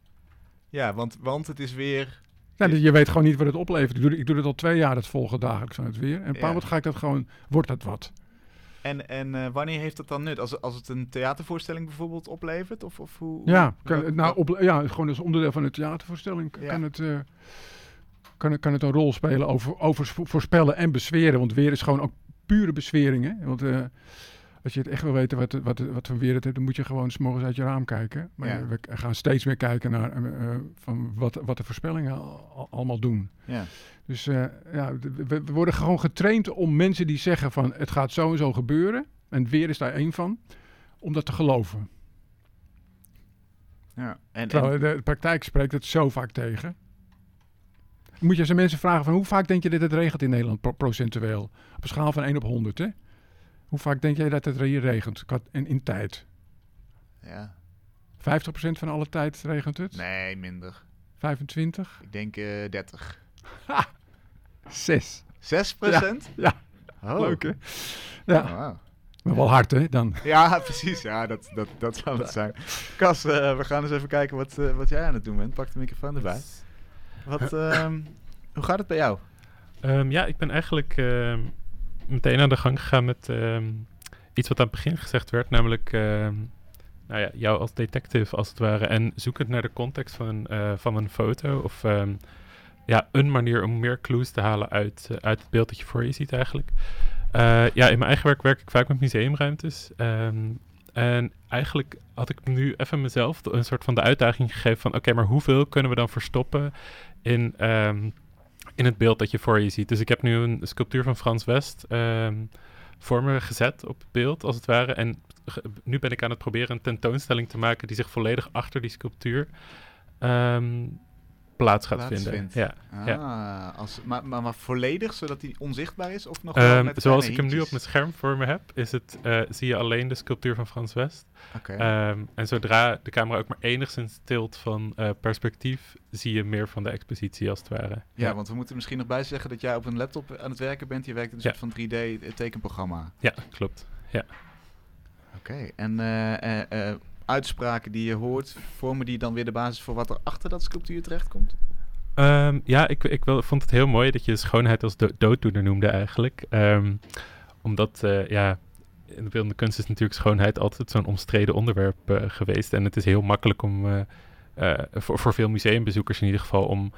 Ja, want, want het is weer... Ja, je weet gewoon niet wat het oplevert. Ik doe, ik doe het al twee jaar, het volgen dagelijks van het weer. En een Ja. moment ga ik dat gewoon, wordt dat wat? En, en eh, wanneer heeft dat dan nut? Als, als het een theatervoorstelling bijvoorbeeld oplevert? Of, of hoe, Ja, kan, nou, op, ja, gewoon als onderdeel van een theatervoorstelling Ja. kan, het, eh, kan, het- kan het een rol spelen over, over vo- voorspellen en bezweren. Want weer is gewoon ook pure bezwering. Hè? Want eh, Als je het echt wil weten wat, wat, wat voor weer het heeft, dan moet je gewoon s morgens uit je raam kijken. Maar Ja. we gaan steeds meer kijken naar eh, eh, van wat, wat de voorspellingen al- al- allemaal doen. Ja. Dus eh, ja, we, we worden gewoon getraind om mensen die zeggen van het gaat zo en zo gebeuren. En het weer is daar één van. Om dat te geloven. ja. En, Terwijl de praktijk spreekt het zo vaak tegen. Moet je eens aan mensen vragen van hoe vaak denk je dat het regent in Nederland pro- procentueel? Op een schaal van 1 op 100 hè? Hoe vaak denk jij dat het hier regent in, in tijd? ja. 50% van alle tijd regent het? Nee, minder. 25? Ik denk eh 30. 6. 6 procent? Ja, Oh. leuk hè? Ja, Oh, maar wel hard hè dan. Ja, precies. Ja, dat, dat, dat zal het zijn. Cas, eh, we gaan eens even kijken wat, eh, wat jij aan het doen bent. Pak de microfoon erbij. Wat, ehm, hoe gaat het bij jou? Ehm, ja, ik ben eigenlijk ehm, meteen aan de gang gegaan met ehm, iets wat aan het begin gezegd werd, namelijk ehm, nou ja, jou als detective als het ware en zoekend naar de context van, eh, van een foto of ehm, ja, een manier om meer clues te halen uit, eh, uit het beeld dat je voor je ziet eigenlijk. Eh, ja, in mijn eigen werk werk ik vaak met museumruimtes. en eigenlijk had ik nu even mezelf een soort van de uitdaging gegeven van... oké, maar hoeveel kunnen we dan verstoppen in, in het beeld dat je voor je ziet? Dus ik heb nu een sculptuur van Frans West ehm, voor me gezet op beeld, als het ware. En nu ben ik aan het proberen een tentoonstelling te maken... die zich volledig achter die sculptuur ehm, plaats gaat vinden. Ja. Ah, als, maar, maar, maar volledig, zodat hij onzichtbaar is? Of nog wel Ehm, met zoals ik hem nu op mijn scherm voor me heb, is het, eh, zie je alleen de sculptuur van Frans West. Oké. Ehm, en zodra de camera ook maar enigszins tilt van eh, perspectief, zie je meer van de expositie als het ware. ja, want we moeten misschien nog bij zeggen dat jij op een laptop aan het werken bent. Je werkt in een Ja. soort van 3D-tekenprogramma. Ja, klopt. Oké, en eh, eh, eh, uitspraken die je hoort, vormen die dan weer de basis voor wat er achter dat sculptuur terechtkomt? Ehm, ja, ik, ik wel, vond het heel mooi dat je schoonheid als do dooddoener noemde eigenlijk. Ehm, omdat, eh, ja, in de beeldende kunst is natuurlijk schoonheid altijd zo'n omstreden onderwerp eh, geweest. En het is heel makkelijk om, eh, voor, voor veel museumbezoekers in ieder geval, om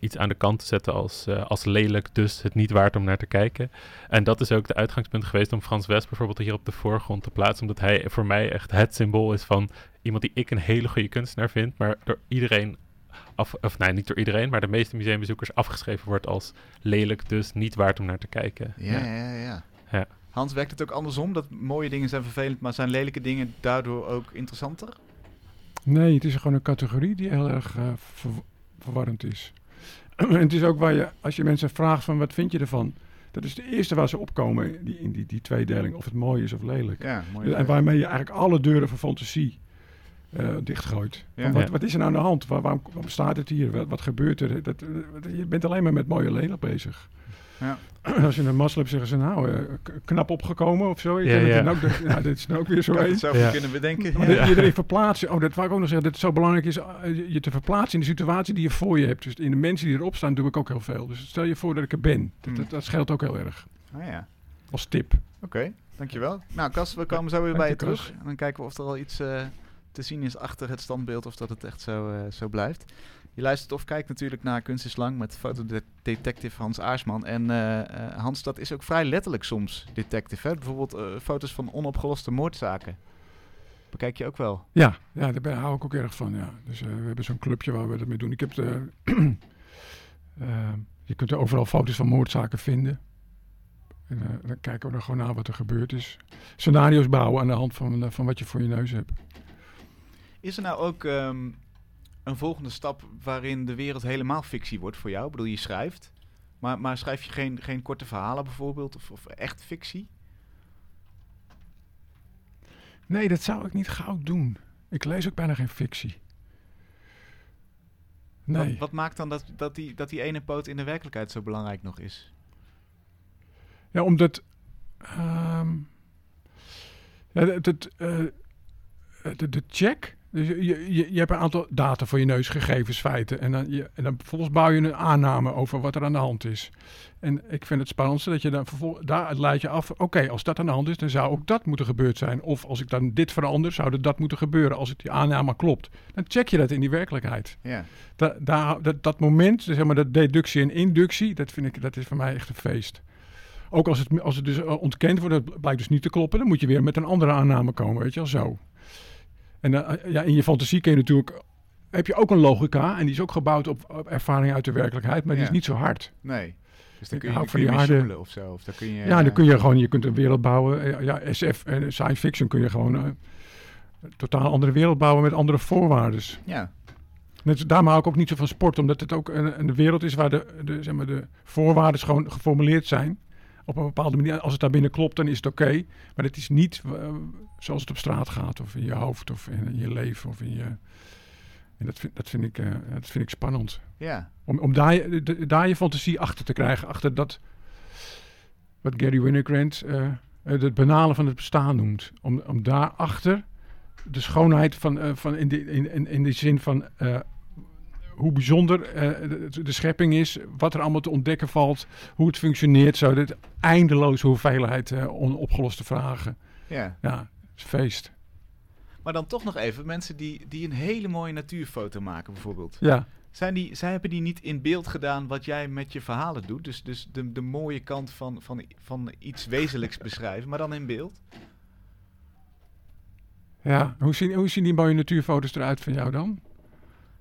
iets aan de kant te zetten als, eh, als lelijk, dus het niet waard om naar te kijken. En dat is ook de uitgangspunt geweest om Frans West bijvoorbeeld hier op de voorgrond te plaatsen. Omdat hij voor mij echt het symbool is van iemand die ik een hele goede kunstenaar vind, maar door iedereen af, of nee, niet door iedereen, maar de meeste museumbezoekers afgeschreven wordt als lelijk, dus niet waard om naar te kijken. Ja, ja, ja. Ja. Hans, werkt het ook andersom? Dat mooie dingen zijn vervelend, maar zijn lelijke dingen daardoor ook interessanter? Nee, het is gewoon een categorie die heel erg eh, ver- verwarrend is. En het is ook waar je, als je mensen vraagt van wat vind je ervan, dat is de eerste waar ze opkomen die, in die, die tweedeling, of het mooi is of lelijk. Ja, mooi. En waarmee je eigenlijk alle deuren van fantasie eh, dichtgooit. Ja. Wat, wat is er nou aan de hand? Waar, waarom, waarom staat het hier? Wat, wat gebeurt er? Dat, je bent alleen maar met mooie lelijk bezig. Ja. Als je een mazzel hebt, zeggen ze nou, eh, knap opgekomen of zo. Ik Ja, denk dat ja. nou, dat- dit is nou ook weer zo Zou een. het zo Ja. kunnen bedenken? Maar Ja. dat je erin verplaatst. Oh, dat wou ik ook nog zeggen. Dat het zo belangrijk is eh, je te verplaatsen in de situatie die je voor je hebt. Dus in de mensen die erop staan doe ik ook heel veel. Dus stel je voor dat ik er ben. Dat, Hmm. dat, dat scheelt ook heel erg. Ah, ja. Als tip. Oké, dankjewel. Nou, Cas, we komen zo weer bij je terug. En dan kijken we of er al iets eh, te zien is achter het standbeeld of dat het echt zo, eh, zo blijft. Je luistert of kijkt natuurlijk naar Kunst is Lang met fotodetective Hans Aarsman. En eh, eh, Hans, dat is ook vrij letterlijk soms, detective. Hè? Bijvoorbeeld eh, foto's van onopgeloste moordzaken. Bekijk je ook wel. Ja, ja daar hou ik ook erg van. Ja. Dus we hebben zo'n clubje waar we dat mee doen. Ik heb de, je kunt er overal foto's van moordzaken vinden. En dan kijken we er gewoon naar wat er gebeurd is. Scenario's bouwen aan de hand van, van wat je voor je neus hebt. Is er nou ook ehm, een volgende stap waarin de wereld helemaal fictie wordt voor jou? Ik bedoel, je schrijft. Maar, maar schrijf je geen, geen korte verhalen bijvoorbeeld? Of, of echt fictie? Nee, dat zou ik niet gauw doen. Ik lees ook bijna geen fictie. Nee. Wat, wat maakt dan dat, dat, die, dat die ene poot in de werkelijkheid zo belangrijk nog is? Ja, omdat. ehm, ja, het, het, eh, de, de check. Dus je, je, je hebt een aantal data voor je neus, gegevens, feiten. En dan, je, en dan vervolgens bouw je een aanname over wat er aan de hand is. En ik vind het spannendste dat je dan vervolgens. Daar leid je af. Oké, als dat aan de hand is, dan zou ook dat moeten gebeurd zijn. Of als ik dan dit verander, zou dat moeten gebeuren. Als het die aanname klopt. Dan check je dat in die werkelijkheid. Ja. Da, daar, dat, dat moment, dus zeg maar, dat deductie en inductie, dat vind ik, dat is voor mij echt een feest. ook als het, als het dus ontkend wordt, dat blijkt dus niet te kloppen, dan moet je weer met een andere aanname komen, weet je wel, zo. En eh, ja, in je fantasie kun je natuurlijk, heb je ook een logica en die is ook gebouwd op, op ervaring uit de werkelijkheid, maar die Ja. is niet zo hard. Nee. Dus dan kun je, kun van je harde- of zo. Of dan kun je, Ja, dan kun je gewoon, je kunt een wereld bouwen. eh, Ja, SF en science fiction kun je gewoon eh, een totaal andere wereld bouwen met andere voorwaarden. Ja, Net, daarom hou ik ook niet zo van sport, omdat het ook een, een wereld is waar de, de, zeg maar, de voorwaarden gewoon geformuleerd zijn. Op een bepaalde manier. Als het daar binnen klopt, dan is het oké. maar het is niet eh, zoals het op straat gaat, of in je hoofd, of in je leven, of in je. En dat vind, dat vind, ik, eh, dat vind ik spannend. ja. Om, om daar, de- daar je fantasie achter te krijgen. Achter dat wat Gary Winogrand eh, het banale van het bestaan noemt. Om, om daarachter de schoonheid van, van in, de, in, in, in de zin van hoe bijzonder eh, de, de schepping is. Wat er allemaal te ontdekken valt. Hoe het functioneert. Zo de eindeloze hoeveelheid eh, onopgeloste vragen. ja. Ja, is feest. Maar dan toch nog even, mensen die, die een hele mooie natuurfoto maken bijvoorbeeld. Ja. Zijn die, zij hebben die niet in beeld gedaan wat jij met je verhalen doet? Dus, dus de, de mooie kant van, van, van iets wezenlijks beschrijven, maar dan in beeld? ja. Hoe, zien, hoe zien die mooie natuurfoto's eruit van jou dan?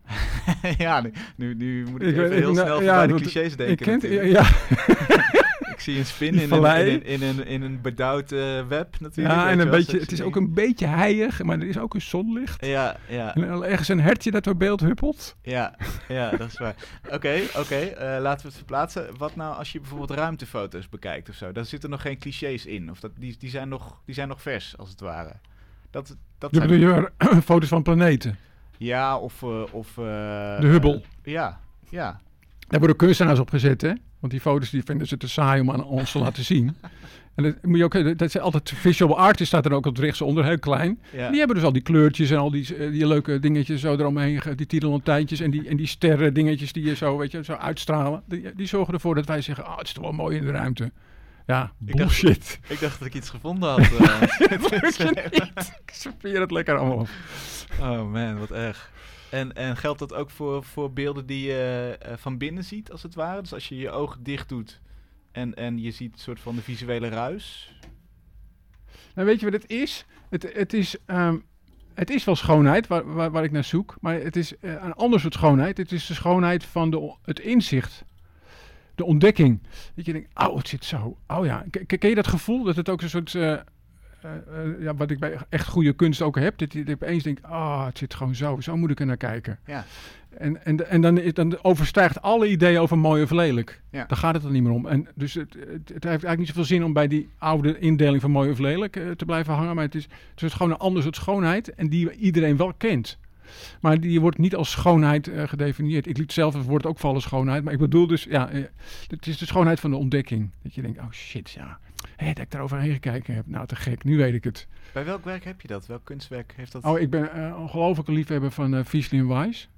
ja, nu, nu, nu moet ik, Ik even heel nou, snel ja, bij de clichés Ik denken. ken, natuurlijk. ja, Ik zie een spin in een, in, in, een, in een bedauwd eh, web natuurlijk. Ja, en een beetje, het is ook een beetje heilig, maar er is ook een zonlicht. Ja, ja, En ergens een hertje dat door beeld huppelt. ja, ja, dat is waar. Oké, oké, eh, laten we het verplaatsen. Wat nou als je bijvoorbeeld ruimtefoto's bekijkt of zo? Daar zitten nog geen clichés in. Of dat, die, die, zijn nog, die zijn nog vers, als het ware. Dat, dat zijn- je foto's van planeten. Ja, of... eh, of eh, De Hubble. eh, ja, ja. Daar worden kunstenaars op gezet, hè? Want die foto's die vinden ze te saai om aan ons te laten zien. En dat moet je ook, dat zijn altijd visual artists staat er ook op het rechtsonder, heel klein. ja. Die hebben dus al die kleurtjes en al die, die leuke dingetjes zo eromheen, die titelantijntjes en die, en die sterren dingetjes die je zo, weet je, zo uitstralen. Die, die zorgen ervoor dat wij zeggen, oh, het is toch wel mooi in de ruimte. Ja, Ik dacht- bullshit. Ik dacht dat ik iets gevonden had. eh. Ik serveer het lekker allemaal op. oh man, wat erg. En, en geldt dat ook voor, voor beelden die je eh, van binnen ziet, als het ware? Dus als je je ogen dicht doet en, en je ziet een soort van de visuele ruis? Nou, weet je wat het is? Het, het is, ehm, het is wel schoonheid waar, waar, waar ik naar zoek, maar het is eh, een ander soort schoonheid. Het is de schoonheid van de, het inzicht, de ontdekking. Dat je denkt, oh, het zit zo. Oh ja, K- ken je dat gevoel dat het ook een soort, eh, eh, eh, ja, wat ik bij echt goede kunst ook heb, dat je opeens denkt, ah, het zit gewoon zo. Zo moet ik er naar kijken. Ja. En, en, en dan, is- dan overstijgt alle ideeën over mooi of lelijk. Ja. Daar gaat het dan niet meer om. En dus het, het, het heeft eigenlijk niet zoveel zin om bij die oude indeling van mooi of lelijk te blijven hangen. Maar het is, het is gewoon een ander soort schoonheid en die iedereen wel kent. Maar die wordt niet als schoonheid eh, gedefinieerd. Ik liet zelf het woord ook vallen schoonheid. Maar ik bedoel dus, ja, eh, het is de schoonheid van de ontdekking. Dat je denkt, oh shit, ja. Hé, dat ik daar overheen gekeken heb. Nou, te gek. Nu weet ik het. Bij welk werk heb je dat? Welk kunstwerk heeft dat? Oh, ik ben eh ongelooflijke liefhebber van eh Fiesli en Weiss.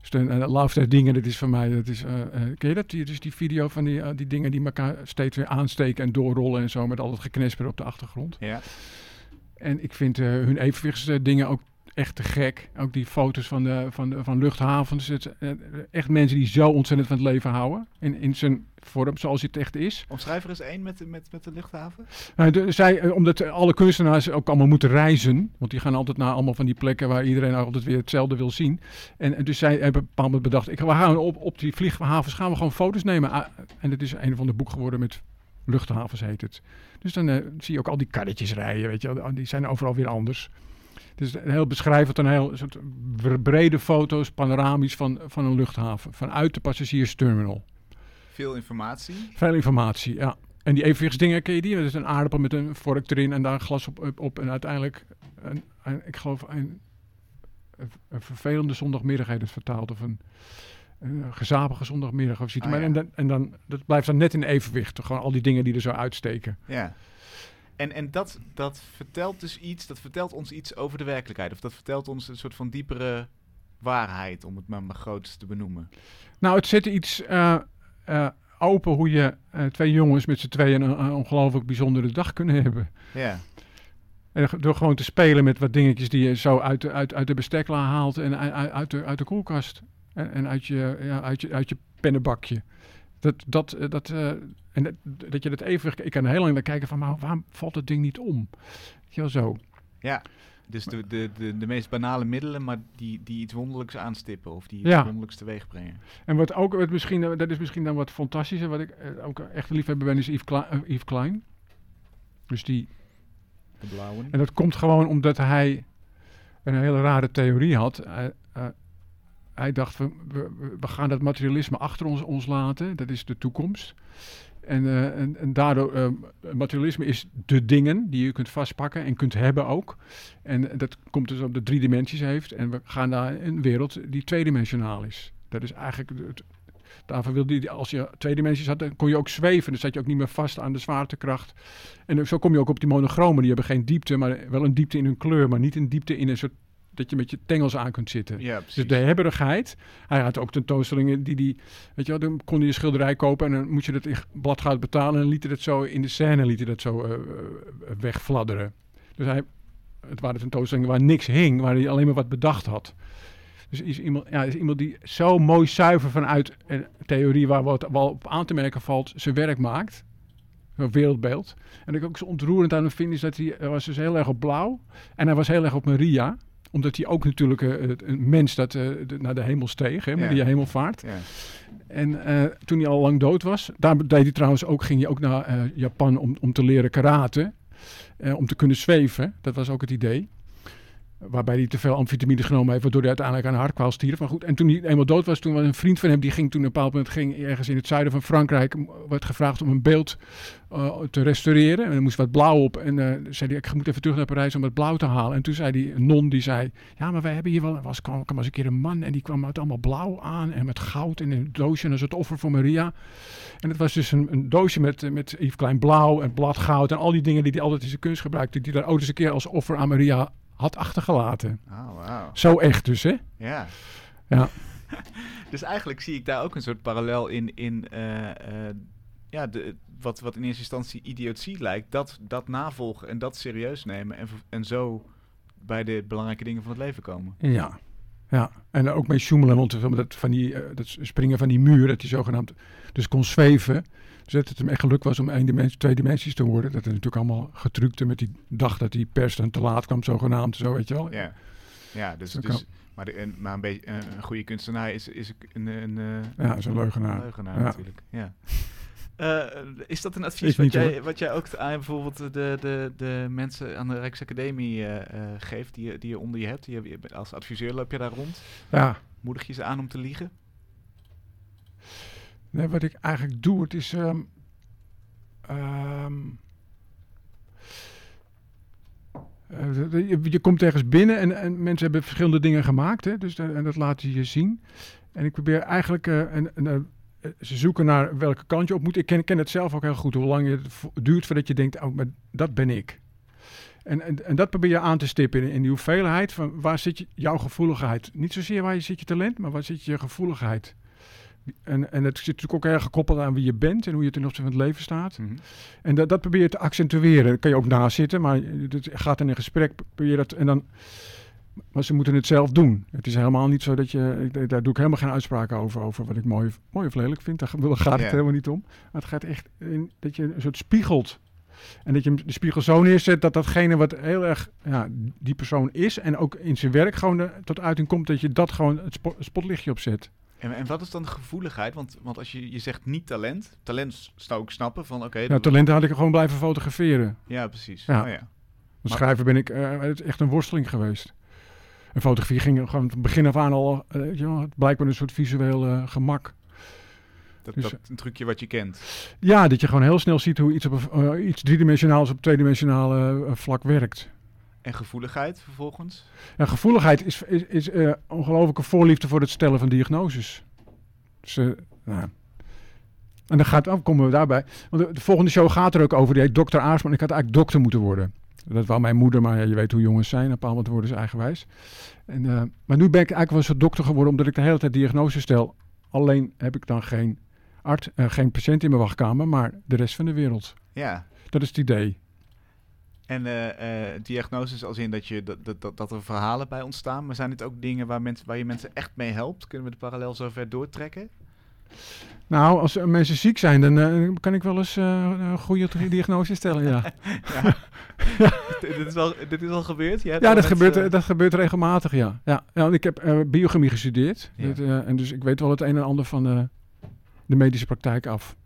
Dus uh, Love That dingen, dat is voor mij, dat is, ken je dat? Die, dus die video van die, die dingen die elkaar steeds weer aansteken en doorrollen en zo, met al het geknesper op de achtergrond. Ja. En ik vind eh, hun evenwichtsdingen ook echt te gek. Ook die foto's van, de, van, de, van luchthavens. Het, eh, echt mensen die zo ontzettend van het leven houden. In, in zijn vorm, zoals het echt is. Omschrijf er eens één met, de- met, met de luchthaven. Nou, de- zij, eh, omdat eh, alle kunstenaars ook allemaal moeten reizen. Want die gaan altijd naar allemaal van die plekken waar iedereen altijd weer hetzelfde wil zien. En, en dus zij hebben op een bepaald moment bedacht: ik, we gaan op, op die vlieghavens gaan we gewoon foto's nemen. Ah, En het is een van de boek geworden met luchthavens heet het. Dus dan eh, zie je ook al die karretjes rijden, weet je. Die zijn overal weer anders. Dus een heel beschrijvend, een heel soort brede foto's, panoramisch van, van een luchthaven. Vanuit de passagiersterminal. Veel informatie. Veel informatie, ja. En die evenwichtsdingen, ken je die? Dat is een aardappel met een vork erin en daar een glas op, op, op en uiteindelijk, een, een- ik geloof, een, een, vervelende zondagmiddag heet het vertaald. Of een, een gezapige zondagmiddag of zoiets. Ah, ja. en, dan, en dan, dat blijft dan net in evenwicht. Gewoon al die dingen die er zo uitsteken. Ja. En, en dat, dat vertelt dus iets, dat vertelt ons iets over de werkelijkheid. Of dat vertelt ons een soort van diepere waarheid, om het maar, maar groots te benoemen. Nou, het zet iets eh, eh, open hoe je eh, twee jongens met z'n tweeën een, een ongelooflijk bijzondere dag kunnen hebben. Ja. En door gewoon te spelen met wat dingetjes die je zo uit de, uit, uit de bestekla haalt en uit de, uit de koelkast. En, en uit, je, ja, uit, je, uit je pennenbakje. Dat, dat, eh, dat, eh, en dat, dat je dat even... Ik kan er heel lang naar kijken van, maar waarom valt het ding niet om? Wel, zo. Ja, dus de, de, de, de meest banale middelen, maar die, die iets wonderlijks aanstippen of die iets Ja. wonderlijks teweeg brengen. En wat ook wat misschien, eh, dat is misschien dan wat fantastischer, wat ik ook echt liefhebber ben, is Yves, Kle- eh, Yves Klein. Dus die, De blauwe. en dat komt gewoon omdat hij een hele rare theorie had. Hij, dacht, we, we, gaan dat materialisme achter ons, ons laten, dat is de toekomst. En, eh, en, en daardoor, eh, materialisme is de dingen die je kunt vastpakken en kunt hebben ook. En dat komt dus op de drie dimensies heeft. En we gaan naar een wereld die tweedimensionaal is. Dat is eigenlijk Daarvoor wilde hij, als je twee dimensies had, dan kon je ook zweven. Dan zat je ook niet meer vast aan de zwaartekracht. En zo kom je ook op die monochromen. Die hebben geen diepte, maar wel een diepte in hun kleur. Maar niet een diepte in een soort, dat je met je tengels aan kunt zitten. Ja. Dus de hebberigheid. Hij had ook tentoonstellingen die die, weet je wel, dan kon hij een schilderij kopen en dan moest je dat in bladgoud betalen en liet hij dat zo in de scène liet hij dat zo eh, eh, wegfladderen. Dus hij, het waren tentoonstellingen waar niks hing, waar hij alleen maar wat bedacht had. Dus is iemand, ja, is iemand die zo mooi zuiver vanuit een theorie waar wat wel op aan te merken valt, zijn werk maakt. Een wereldbeeld. En ik ook zo ontroerend aan hem vind is dat hij, hij was dus heel erg op blauw en hij was heel erg op Maria omdat hij ook natuurlijk eh, een mens dat eh, de- naar de hemel steeg, hè, met Ja. die hemelvaart. Ja. En eh, toen hij al lang dood was, daar deed hij trouwens ook, ging hij ook naar Japan om, om te leren karate. om te kunnen zweven. Dat was ook het idee. Waarbij hij te veel amfetamine genomen heeft, waardoor hij uiteindelijk aan een hartkwaal stierf. Maar goed, en toen hij eenmaal dood was, toen was een vriend van hem, die ging toen een bepaald moment ging ergens in het zuiden van Frankrijk, werd gevraagd om een beeld eh, te restaureren. En er moest wat blauw op. En eh, zei hij, ik moet even terug naar Parijs om het blauw te halen. En toen zei die non, die zei, ja, maar wij hebben hier wel, was, kwam, kwam eens een keer een man en die kwam met allemaal blauw aan en met goud in een doosje en een soort offer voor Maria. En het was dus een, een doosje met, eh, met Yves Klein blauw en bladgoud en al die dingen die hij altijd in zijn kunst gebruikte, die daar ook eens een keer als offer aan Maria had achtergelaten. Oh, wauw. Zo echt dus, hè? Ja. Ja. dus eigenlijk zie ik daar ook een soort parallel in, in eh, eh, ja, de, wat, wat in eerste instantie idiotie lijkt, dat, dat navolgen en dat serieus nemen en, en zo bij de belangrijke dingen van het leven komen. Ja. Ja, en ook met Schumelen, want dat, van die, eh, dat springen van die muur, dat hij zogenaamd dus kon zweven. Dus dat het hem echt geluk was om één dimensie, twee dimensies te worden. Dat is natuurlijk allemaal getrukte met die dag dat die pers dan te laat kwam, zogenaamd. Zo, weet je wel. Ja, ja dus, dus, maar, de, een, maar een, beetje, een, een goede kunstenaar is, is een, een, een, Ja, is een leugenaar. leugenaar Ja. natuurlijk. Ja. Eh, is dat een advies wat jij, hoor. wat jij ook aan bijvoorbeeld de, de, de mensen aan de Rijksacademie eh, eh, geeft, die, je- die je onder je hebt? Die je, als adviseur loop je daar rond. Ja, Moedig je ze aan om te liegen? Wat ik eigenlijk doe, het is... ehm, ehm, eh, je, komt ergens binnen en, en mensen hebben verschillende dingen gemaakt. Hè, dus, da- en dat laten ze je zien. En ik probeer eigenlijk... eh, en, en, eh, eh, ze zoeken naar welke kant je op moet. Ik ken, ken het zelf ook heel goed. Hoe lang het duurt voordat je denkt, oh, maar dat ben ik. En, en, en dat probeer je aan te stippen in, in die hoeveelheid. Van waar zit je, jouw gevoeligheid? Niet zozeer waar je zit je talent, maar waar zit je gevoeligheid? En, en het zit natuurlijk ook erg gekoppeld aan wie je bent en hoe je ten opzichte van het leven staat. Mhm. En dat, dat probeer je te accentueren. Daar kan je ook naast zitten, maar het gaat in een gesprek. Probeer dat, en dan, maar ze moeten het zelf doen. Het is helemaal niet zo dat je. ik- Daar doe ik helemaal geen uitspraken over. Over wat ik mooi, mooi of lelijk vind. Daar gaat het helemaal niet om. Maar het gaat echt in dat je een soort spiegelt. En dat je de spiegel zo neerzet dat datgene wat heel erg ja, die persoon is. En ook in zijn werk gewoon er tot uiting komt. Dat je dat gewoon het spo- spotlichtje op zet. En, en wat is dan de gevoeligheid? Want, want als je, je zegt niet talent, talent zou ik snappen van oké. Ja, dat- talenten had ik gewoon blijven fotograferen. ja, precies. Ja. Oh, ja. Als schrijver ben ik eh, echt een worsteling geweest. En fotografie ging gewoon van begin af aan al, eh, het blijkbaar een soort visueel eh, gemak. Dat, Dus- dat een trucje wat je kent. Ja, dat je gewoon heel snel ziet hoe iets, op eh, iets driedimensionaals op tweedimensionale vlak werkt. En gevoeligheid vervolgens? En gevoeligheid is, is, is eh, ongelooflijke voorliefde voor het stellen van diagnoses. Dus, eh, nou. En dan gaat, oh, komen we daarbij. Want de, de volgende show gaat er ook over. Die heet Dr. Aarsman. Ik had eigenlijk dokter moeten worden. Dat wou mijn moeder, maar ja, je weet hoe jongens zijn. Op een bepaald moment worden ze eigenwijs. En, eh, maar nu ben ik eigenlijk wel soort dokter geworden, omdat ik de hele tijd diagnoses stel. Alleen heb ik dan geen arts, geen patiënt in mijn wachtkamer, maar de rest van de wereld. Ja. Dat is het idee. En eh, eh, diagnoses als in dat, je, dat, dat, dat, er verhalen bij ontstaan. Maar zijn dit ook dingen waar, mensen, waar je mensen echt mee helpt? Kunnen we de parallel zo ver doortrekken? Nou, als mensen ziek zijn, dan eh, kan ik wel eens een goede diagnose stellen, ja. dit, is wel, dit is al gebeurd? Ja, dat gebeurt, dat gebeurt regelmatig, ja. ja. ja want ik heb biochemie gestudeerd. Ja. En dus ik weet wel het een en ander van de, de medische praktijk af.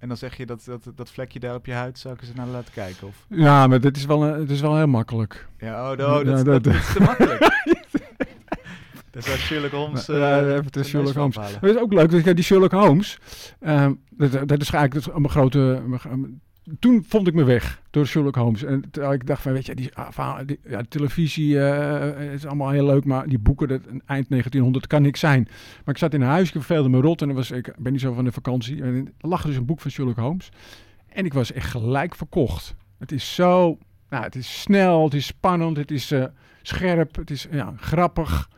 En dan zeg je dat, dat dat vlekje daar op je huid, zou ik eens naar laten kijken? Of? Ja, maar dit is wel, eh, het is wel heel makkelijk. Ja, oh, no, dat, Ja, dat, dat- dat is te makkelijk. dat zou Sherlock Holmes... Ja, eh, ja, even de neus Sherlock Holmes. het is ook leuk, dat die Sherlock Holmes, ehm, dat, dat is eigenlijk mijn grote... toen vond ik me weg door Sherlock Holmes. En ik dacht van, weet je, die, ah, ja, televisie eh, is allemaal heel leuk, maar die boeken, dat, eind 1900, kan niks zijn. Maar ik zat in een huis, ik verveelde me rot en was, ik ben niet zo van de vakantie. En er lag dus een boek van Sherlock Holmes. En ik was echt gelijk verkocht. Het is zo, nou, het is snel, het is spannend, het is eh, scherp, het is ja, grappig.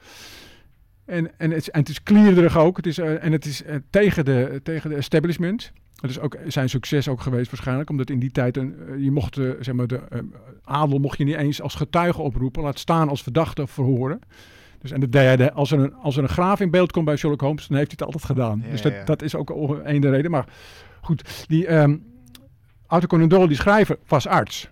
En, en, het, en het is klierig ook. Het is, en het is eh, tegen, de, tegen de establishment. Het is ook zijn succes ook geweest waarschijnlijk. Omdat in die tijd een, eh, je mocht, eh, zeg maar, de eh, adel mocht je niet eens als getuige oproepen. Laat staan als verdachte verhoren. Dus, en dat deed hij de- als, er een, als er een graaf in beeld komt bij Sherlock Holmes, dan heeft hij het altijd gedaan. Ja, dus dat, ja. dat is ook een de reden. Maar goed, die ehm Arthur Conan Doyle, die schrijver, was arts.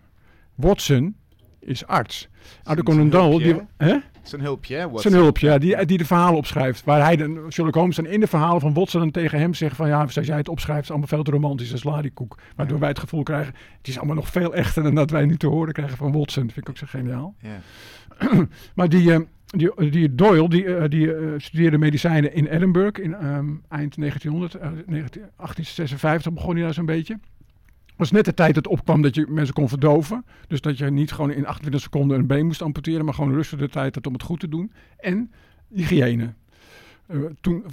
Watson is arts. Arthur Conan Doyle, die, hè? Zijn hulpje, hè? Watson? Zijn hulpje, ja, die, die de verhalen opschrijft. Waar hij dan, Sherlock Holmes dan in de verhalen van Watson dan tegen hem zegt van ja, zoals jij het opschrijft, is allemaal veel te romantisch, dat is ladiekoek. Waardoor Ja. wij het gevoel krijgen, het is allemaal nog veel echter dan dat wij nu te horen krijgen van Watson. Dat vind ik ook zo geniaal. Ja. Maar die, eh, die, die Doyle, die, eh, die eh, studeerde medicijnen in Edinburgh in ehm, eind 1900, eh, 19, 1856 begon hij daar zo'n beetje. Was net de tijd dat opkwam dat je mensen kon verdoven. Dus dat je niet gewoon in 28 seconden een been moest amputeren, maar gewoon rustig de tijd had om het goed te doen. En hygiëne. Eh, toen,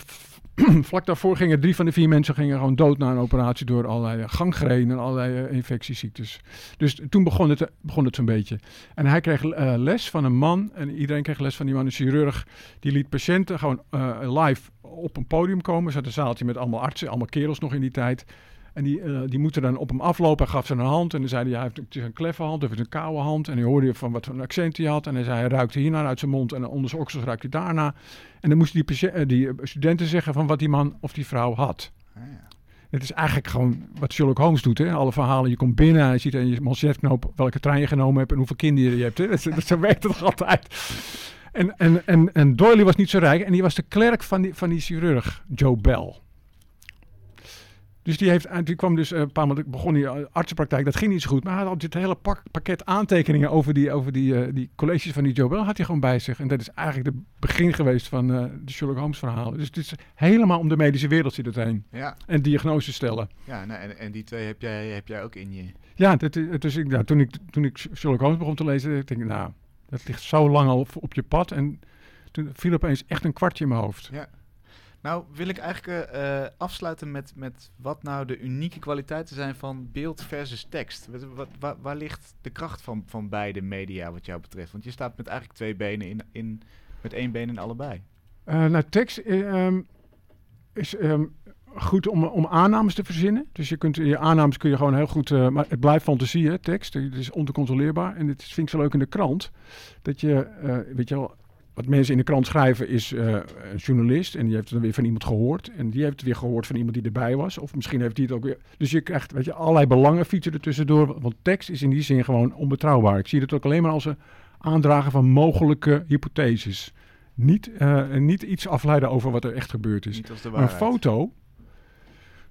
vlak daarvoor gingen drie van de vier mensen gingen gewoon dood na een operatie door allerlei eh, gangreen en allerlei eh, infectieziektes. Dus toen begon het, begon het zo'n beetje. En hij kreeg eh, les van een man, en iedereen kreeg les van die man, een chirurg. Die liet patiënten gewoon eh, live op een podium komen. Er zat een zaaltje met allemaal artsen, allemaal kerels nog in die tijd. En die, eh, die moeten dan op hem aflopen. Hij gaf ze een hand en dan zei hij, hij heeft het is een kleffe hand of het is een koude hand. En dan hoorde je van wat voor een accent hij had. En hij zei, hij ruikte hiernaar uit zijn mond en onder zijn oksels ruikt hij daarna. En dan moesten die, eh, die studenten zeggen van wat die man of die vrouw had. Ah, ja. Het is eigenlijk gewoon wat Sherlock Holmes doet. Hè? Alle verhalen, je komt binnen en je ziet aan je manchetknoop welke trein je genomen hebt en hoeveel kinderen je hebt. Hè? Dat, dat, zo werkt het altijd. En, en, en, en Doyle was niet zo rijk en die was de klerk van die, van die chirurg, Joe Bell. Dus die, heeft, die kwam dus eh, een paar maanden, begon die eh, artsenpraktijk, dat ging niet zo goed. Maar hij had dit hele pak, pakket aantekeningen over, die, over die, eh, die colleges van die Joe Bell, had hij gewoon bij zich. En dat is eigenlijk het begin geweest van de Sherlock Holmes verhalen. Dus het is helemaal om de medische wereld zit het heen. Ja, En diagnoses stellen. ja nou, en, en die twee heb jij, heb jij ook in je. Ja, dat, dus ik, nou, toen, ik, toen ik Sherlock Holmes begon te lezen, denk ik, nou, dat ligt zo lang al op, op je pad. En toen viel opeens echt een kwartje in mijn hoofd. Nou, wil ik eigenlijk eh, eh, afsluiten met, met wat nou de unieke kwaliteiten zijn van beeld versus tekst. Wat, wat, waar, ligt de kracht van, van beide media wat jou betreft? Want je staat met eigenlijk twee benen in, in met één been in allebei. Eh, nou, tekst eh, ehm, is ehm, goed om, om aannames te verzinnen. Dus je kunt je aannames kun je gewoon heel goed, maar het blijft fantasie, hè, tekst. Het is oncontroleerbaar. En het vind ik zo leuk in de krant dat je, weet je wel, wat mensen in de krant schrijven is eh, een journalist en die heeft het dan weer van iemand gehoord en die heeft het weer gehoord van iemand die erbij was of misschien heeft die het ook weer. Dus je krijgt, weet je, allerlei belangen fietsen er tussendoor. Want tekst is in die zin gewoon onbetrouwbaar. Ik zie het ook alleen maar als een aandragen van mogelijke hypotheses. Niet, eh, niet iets afleiden over wat er echt gebeurd is. Maar een foto,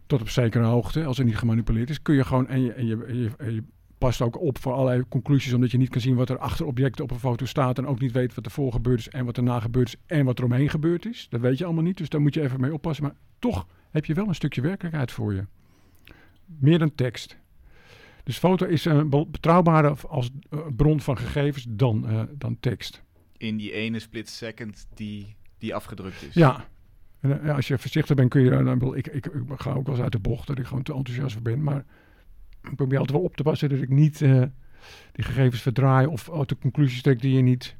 tot op zekere hoogte, als er niet gemanipuleerd is, kun je gewoon. En je, en je, en je, en je past ook op voor allerlei conclusies, omdat je niet kan zien wat er achter objecten op een foto staat. En ook niet weet wat ervoor gebeurd is en wat erna gebeurd is en wat er omheen gebeurd is. Dat weet je allemaal niet, dus daar moet je even mee oppassen. Maar toch heb je wel een stukje werkelijkheid voor je. Meer dan tekst. Dus foto is een betrouwbare als eh, bron van gegevens dan, eh, dan tekst. In die ene split second die, die afgedrukt is. Ja. En, eh, ja, als je voorzichtig bent kun je... Ik, ik, ik ga ook wel eens uit de bocht dat ik gewoon te enthousiast voor ben. Maar ik probeer altijd wel op te passen dat ik niet eh, die gegevens verdraai... of uit de conclusies trek die je niet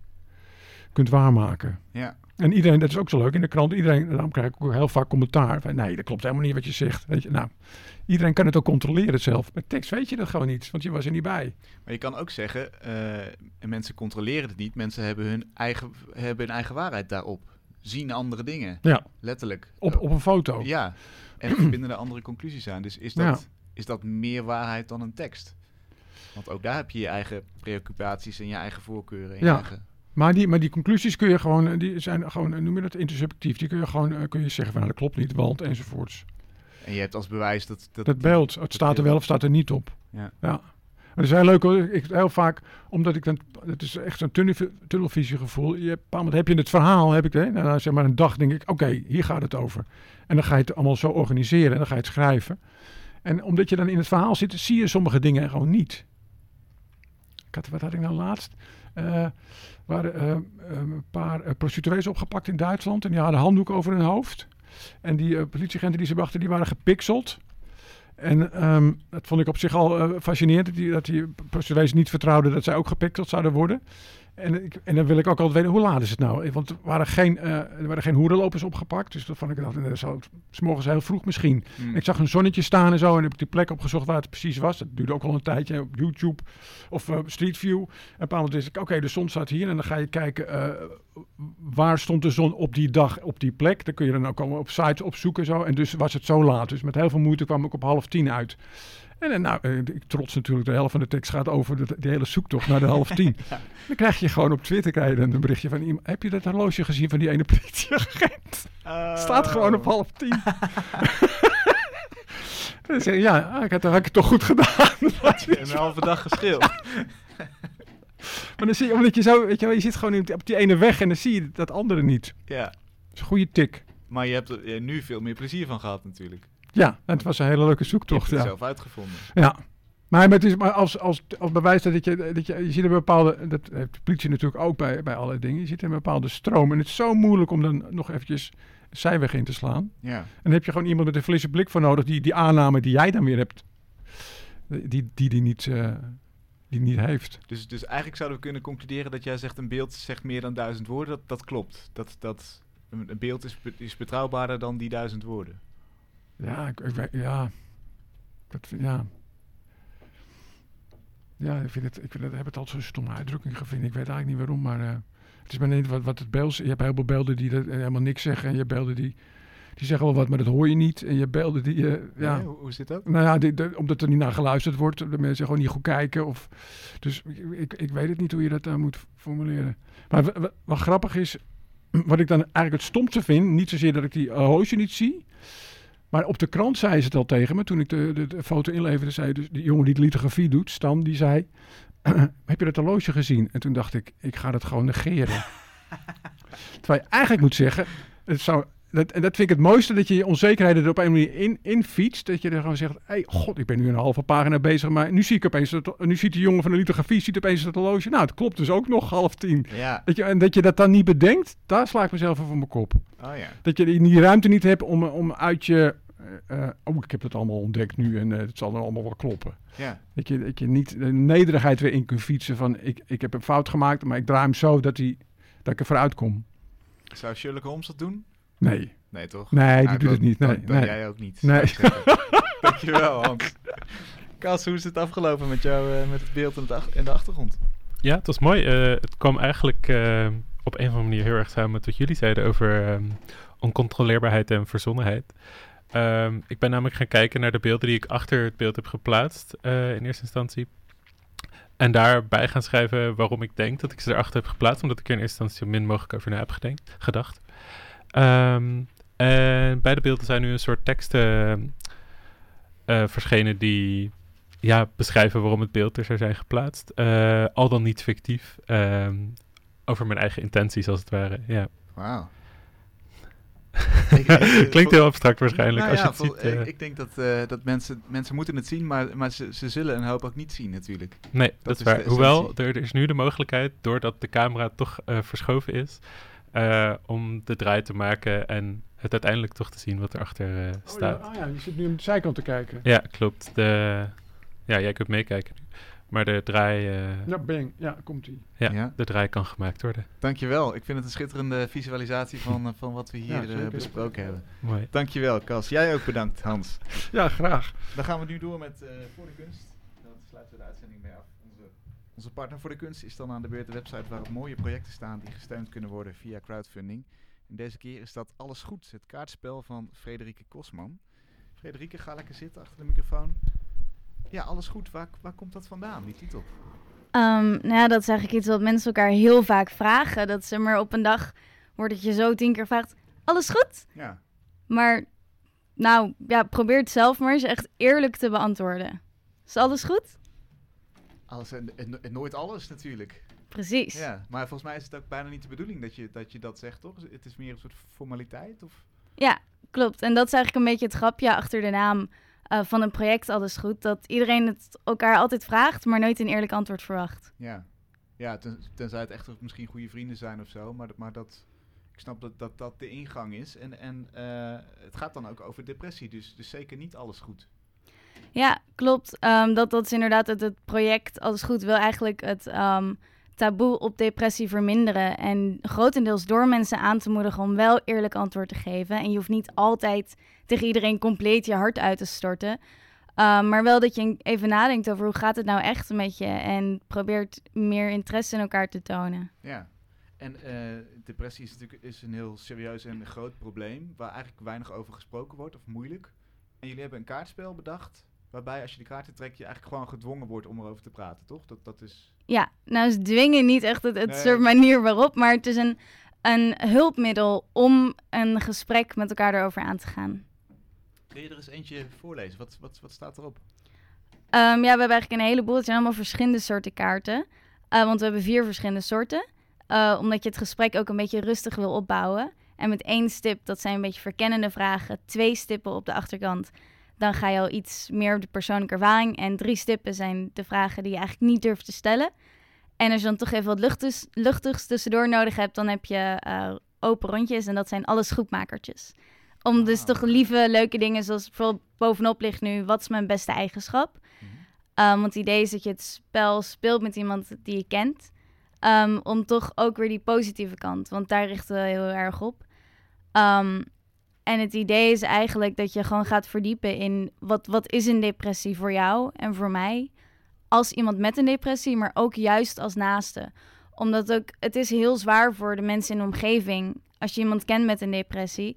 kunt waarmaken. Ja. En iedereen, dat is ook zo leuk in de krant. Iedereen, daarom krijg ik ook heel vaak commentaar. Van, nee, dat klopt helemaal niet wat je zegt. Weet je, nou, iedereen kan het ook controleren zelf. Met tekst weet je dat gewoon niet, want je was er niet bij. Maar je kan ook zeggen, en mensen controleren het niet. Mensen hebben hun eigen, hebben hun eigen waarheid daarop. zien andere dingen. Ja, Letterlijk. op, op een foto. Ja. En verbinden er andere conclusies aan. Dus is dat, Ja. Is dat meer waarheid dan een tekst? Want ook daar heb je je eigen preoccupaties en je eigen voorkeuren. En je Ja. eigen... Maar, die, maar die conclusies kun je gewoon, die zijn gewoon, eh, noem je dat, intersubjectief. Die kun je gewoon, eh, kun je zeggen van, nou, dat klopt niet, want enzovoorts. En je hebt als bewijs dat... Dat, Dat beeld, het staat er wel of staat er niet op. Ja. ja. Maar dat is heel leuk hoor. Ik, heel vaak, omdat ik dan, het is echt zo'n tunnel- tunnelvisiegevoel. Je, hebt- bepaald heb je het verhaal, heb ik hè, nou, nou, zeg maar een dag denk ik, oké, hier gaat het over. En dan ga je het allemaal zo organiseren en dan ga je het schrijven. En omdat je dan in het verhaal zit, zie je sommige dingen gewoon niet. Ik had, wat had ik nou laatst? Eh waren eh, een paar eh, prostituees opgepakt in Duitsland en die hadden handdoeken over hun hoofd. En die politieagenten die ze wachten, die waren gepixeld. En ehm, dat vond ik op zich al fascinerend, dat die, dat die prostituees niet vertrouwden dat zij ook gepixeld zouden worden. En, ik, en dan wil ik ook altijd weten, hoe laat is het nou? Want er waren geen, eh, er waren geen hoerenlopers opgepakt, dus dat vond ik uh, zo, s morgens heel vroeg misschien. Hmm. Ik zag een zonnetje staan en zo en heb ik die plek opgezocht waar het precies was. Dat duurde ook al een tijdje op YouTube of eh, Street View. En een moment wist ik, oké, de zon staat hier en dan ga je kijken eh, waar stond de zon op die dag op die plek. Dan kun je dan ook allemaal op sites opzoeken zo. En dus was het zo laat. Dus met heel veel moeite kwam ik op half tien uit. En eh, nou, eh, ik trots natuurlijk, de helft van de tekst gaat over de, de hele zoektocht naar de half tien. Dan krijg je gewoon op Twitter krijg je een berichtje van iemand. Heb je dat horloge gezien van die ene politieagent? Oh. Staat gewoon op half tien. Dan zeg je, ja, ah, ik had, had ik het toch goed gedaan. Een halve dag geschild. Maar dan zie je, omdat je zo, weet je wel, je zit gewoon op die ene weg en dan zie je dat andere niet. ja. Dat is een goede tik. Maar je hebt er nu veel meer plezier van gehad natuurlijk. Ja, en het was een hele leuke Je zoektocht. hebt het Ja. zelf uitgevonden. ja. Maar het is maar als, als, als bewijs dat je, dat je, je ziet een bepaalde, dat heeft de politie natuurlijk ook bij, bij alle dingen, je zit in een bepaalde stroom. En het is zo moeilijk om dan nog eventjes zijweg in te slaan. Ja. En dan heb je gewoon iemand met een frisse blik voor nodig, die, die aanname die jij dan weer hebt, die die, die, niet, eh, die niet heeft. Dus, dus eigenlijk zouden we kunnen concluderen dat jij zegt een beeld zegt meer dan duizend woorden. Dat, dat klopt. Dat, dat, een beeld is, is betrouwbaarder dan die duizend woorden. Ja, ik, ik weet- ja. Dat, ja. Ja, ik, vind het, ik vind het, heb het altijd zo'n stomme uitdrukking gevonden. Ik weet eigenlijk niet waarom, maar eh, het is maar niet wat, wat het beeld... Je hebt heel veel beelden die dat, eh, helemaal niks zeggen. En je hebt beelden die, die zeggen wel wat, maar dat hoor je niet. En je hebt beelden die... eh, ja, Nee, hoe, hoe zit dat? nou ja, die, de- omdat er niet naar geluisterd wordt. De mensen gewoon niet goed kijken. Of, dus ik, ik, ik weet het niet hoe je dat dan moet formuleren. Maar wa- wa- wat grappig is, wat ik dan eigenlijk het stomste vind, niet zozeer dat ik die horloge niet zie. Maar op de krant zei ze het al tegen me toen ik de, de, de foto inleverde. Zei dus die jongen die de lithografie doet, Stan, die zei: Heb je dat horloge gezien? En toen dacht ik: Ik ga dat gewoon negeren. Terwijl je eigenlijk moet zeggen: het zou, dat, En dat vind ik het mooiste, dat je je onzekerheden er op een manier in, in fietst. Dat je er gewoon zegt: hey, God, ik ben nu een halve pagina bezig. Maar nu zie ik opeens dat, nu ziet die jongen van de lithografie ziet opeens dat horloge. Nou, het klopt dus ook nog half tien. Ja. Weet je, en dat je dat dan niet bedenkt, daar sla ik mezelf over mijn kop. Oh ja. Dat je die die ruimte niet hebt om, om uit je... eh, eh, oh, ik heb het allemaal ontdekt nu en eh, het zal dan allemaal wel kloppen. Ja. Dat je, dat je niet de nederigheid weer in kunt fietsen van... Ik, ik heb een fout gemaakt, maar ik draai hem zo dat, die, dat ik er vooruit kom. Zou Sherlock Holmes dat doen? Nee, Nee, toch? nee, Nou, die doet het niet. Nee, Dan, dan nee. jij ook niet. Nee. Dankjewel, Hans. Kas, hoe is het afgelopen met jou, eh, met het beeld en, het ach- en de achtergrond? Ja, het was mooi. Eh, het kwam eigenlijk eh, op een of andere manier heel erg samen met wat jullie zeiden over ehm, oncontroleerbaarheid en verzonnenheid. Ehm, ik ben namelijk gaan kijken naar de beelden die ik achter het beeld heb geplaatst eh, in eerste instantie. En daarbij gaan schrijven waarom ik denk dat ik ze erachter heb geplaatst. Omdat ik er in eerste instantie zo min mogelijk over na heb gedenkt, gedacht. Ehm, en beide beelden zijn nu een soort teksten eh, verschenen die ja, beschrijven waarom het beeld er zou zijn geplaatst. Eh, al dan niet fictief. ehm, over mijn eigen intenties, als het ware. Ja. Wauw. Klinkt heel abstract waarschijnlijk. Nou als ja, je het vol- ziet, eh. ik, ik denk dat, eh, dat mensen, mensen moeten het zien, maar, maar ze, ze zullen een hoop ook niet zien natuurlijk. nee, dat, is waar. Hoewel, er, er is nu de mogelijkheid, doordat de camera toch eh, verschoven is, eh, om de draai te maken en het uiteindelijk toch te zien wat erachter eh Oh, ja, staat. oh ja, je zit nu aan de zijkant te kijken. Ja, klopt. De, ja, jij kunt meekijken nu. Maar de draai, eh, Ja, bang. Ja, komt-ie. ja, Ja. de draai kan gemaakt worden. Dankjewel. Ik vind het een schitterende visualisatie van, eh, van wat we hier Ja, eh, besproken hebben. Mooi. Dankjewel, Cas. Jij ook bedankt, Hans. Ja, graag. Dan gaan we nu door met eh, Voor de Kunst. Dan sluiten we de uitzending mee af. Onze, onze partner voor de kunst is dan aan de beurt de website waarop mooie projecten staan die gesteund kunnen worden via crowdfunding. En deze keer is dat Alles Goed, het kaartspel van Frederike Kosman. Frederike, ga lekker zitten achter de microfoon. Ja, Alles Goed, waar, waar komt dat vandaan, die titel? Um, nou ja, dat is eigenlijk iets wat mensen elkaar heel vaak vragen. Dat ze maar op een dag wordt het je zo tien keer vraagt, alles goed? Ja. Maar nou, ja, probeer het zelf maar eens echt eerlijk te beantwoorden. Is alles goed? Alles en, en, en nooit alles natuurlijk. Precies. Ja, maar volgens mij is het ook bijna niet de bedoeling dat je dat, je dat zegt, toch? Het is meer een soort formaliteit? Of? Ja, klopt. En dat is eigenlijk een beetje het grapje achter de naam uh, van een project Alles Goed. Dat iedereen het elkaar altijd vraagt, maar nooit een eerlijk antwoord verwacht. Ja, ja ten, tenzij het echt misschien goede vrienden zijn of zo. Maar, maar dat, ik snap dat, dat dat de ingang is. En, en uh, het gaat dan ook over depressie, dus, dus zeker niet alles goed. Ja, klopt. Um, dat, dat is inderdaad het, het project Alles Goed wil eigenlijk het... Um, taboe op depressie verminderen. En grotendeels door mensen aan te moedigen om wel eerlijk antwoord te geven. En je hoeft niet altijd tegen iedereen compleet je hart uit te storten. Um, maar wel dat je even nadenkt over hoe gaat het nou echt met je. En probeert meer interesse in elkaar te tonen. Ja, en uh, depressie is natuurlijk is een heel serieus en groot probleem. Waar eigenlijk weinig over gesproken wordt of moeilijk. En jullie hebben een kaartspel bedacht. Waarbij als je de kaarten trekt, je eigenlijk gewoon gedwongen wordt om erover te praten, toch? Dat, dat is... Ja, nou is dwingen niet echt het, het nee. soort manier waarop, maar het is een, een hulpmiddel om een gesprek met elkaar erover aan te gaan. Kun je er eens eentje voorlezen? Wat, wat, wat staat erop? Um, ja, we hebben eigenlijk een heleboel. Het zijn allemaal verschillende soorten kaarten. Uh, want we hebben vier verschillende soorten. Uh, omdat je het gesprek ook een beetje rustig wil opbouwen. En met één stip, dat zijn een beetje verkennende vragen. Twee stippen op de achterkant dan ga je al iets meer op de persoonlijke ervaring. En drie stippen zijn de vragen die je eigenlijk niet durft te stellen. En als je dan toch even wat luchtigs, luchtigs tussendoor nodig hebt, dan heb je uh, open rondjes. En dat zijn alles groepmakertjes. Om dus toch lieve, leuke dingen, zoals bijvoorbeeld bovenop ligt nu, wat is mijn beste eigenschap? Mm -hmm. um, want het idee is dat je het spel speelt met iemand die je kent. Um, om toch ook weer die positieve kant, want daar richten we heel erg op. Um, en het idee is eigenlijk dat je gewoon gaat verdiepen in wat, wat is een depressie voor jou en voor mij. Als iemand met een depressie, maar ook juist als naaste. Omdat ook, het is heel zwaar voor de mensen in de omgeving als je iemand kent met een depressie.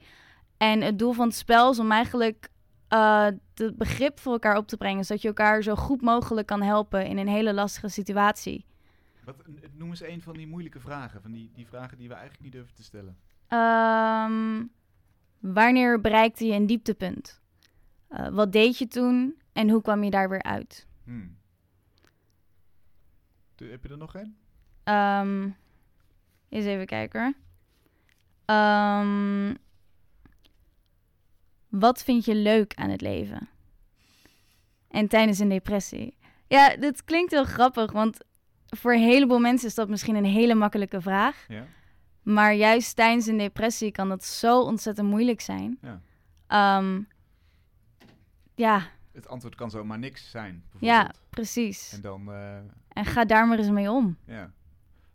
En het doel van het spel is om eigenlijk uh, het begrip voor elkaar op te brengen. Zodat je elkaar zo goed mogelijk kan helpen in een hele lastige situatie. Wat, noem eens een van die moeilijke vragen. Van die, die vragen die we eigenlijk niet durven te stellen. Um, Wanneer bereikte je een dieptepunt? Uh, wat deed je toen en hoe kwam je daar weer uit? Hmm. Heb je er nog een? Um, eens even kijken. Um, wat vind je leuk aan het leven? En tijdens een depressie. Ja, dit klinkt heel grappig, want voor een heleboel mensen is dat misschien een hele makkelijke vraag. Ja. Maar juist tijdens een depressie kan dat zo ontzettend moeilijk zijn. Ja. Um, ja. Het antwoord kan zomaar niks zijn. Ja, precies. En dan. Uh, en ga daar maar eens mee om. Ja.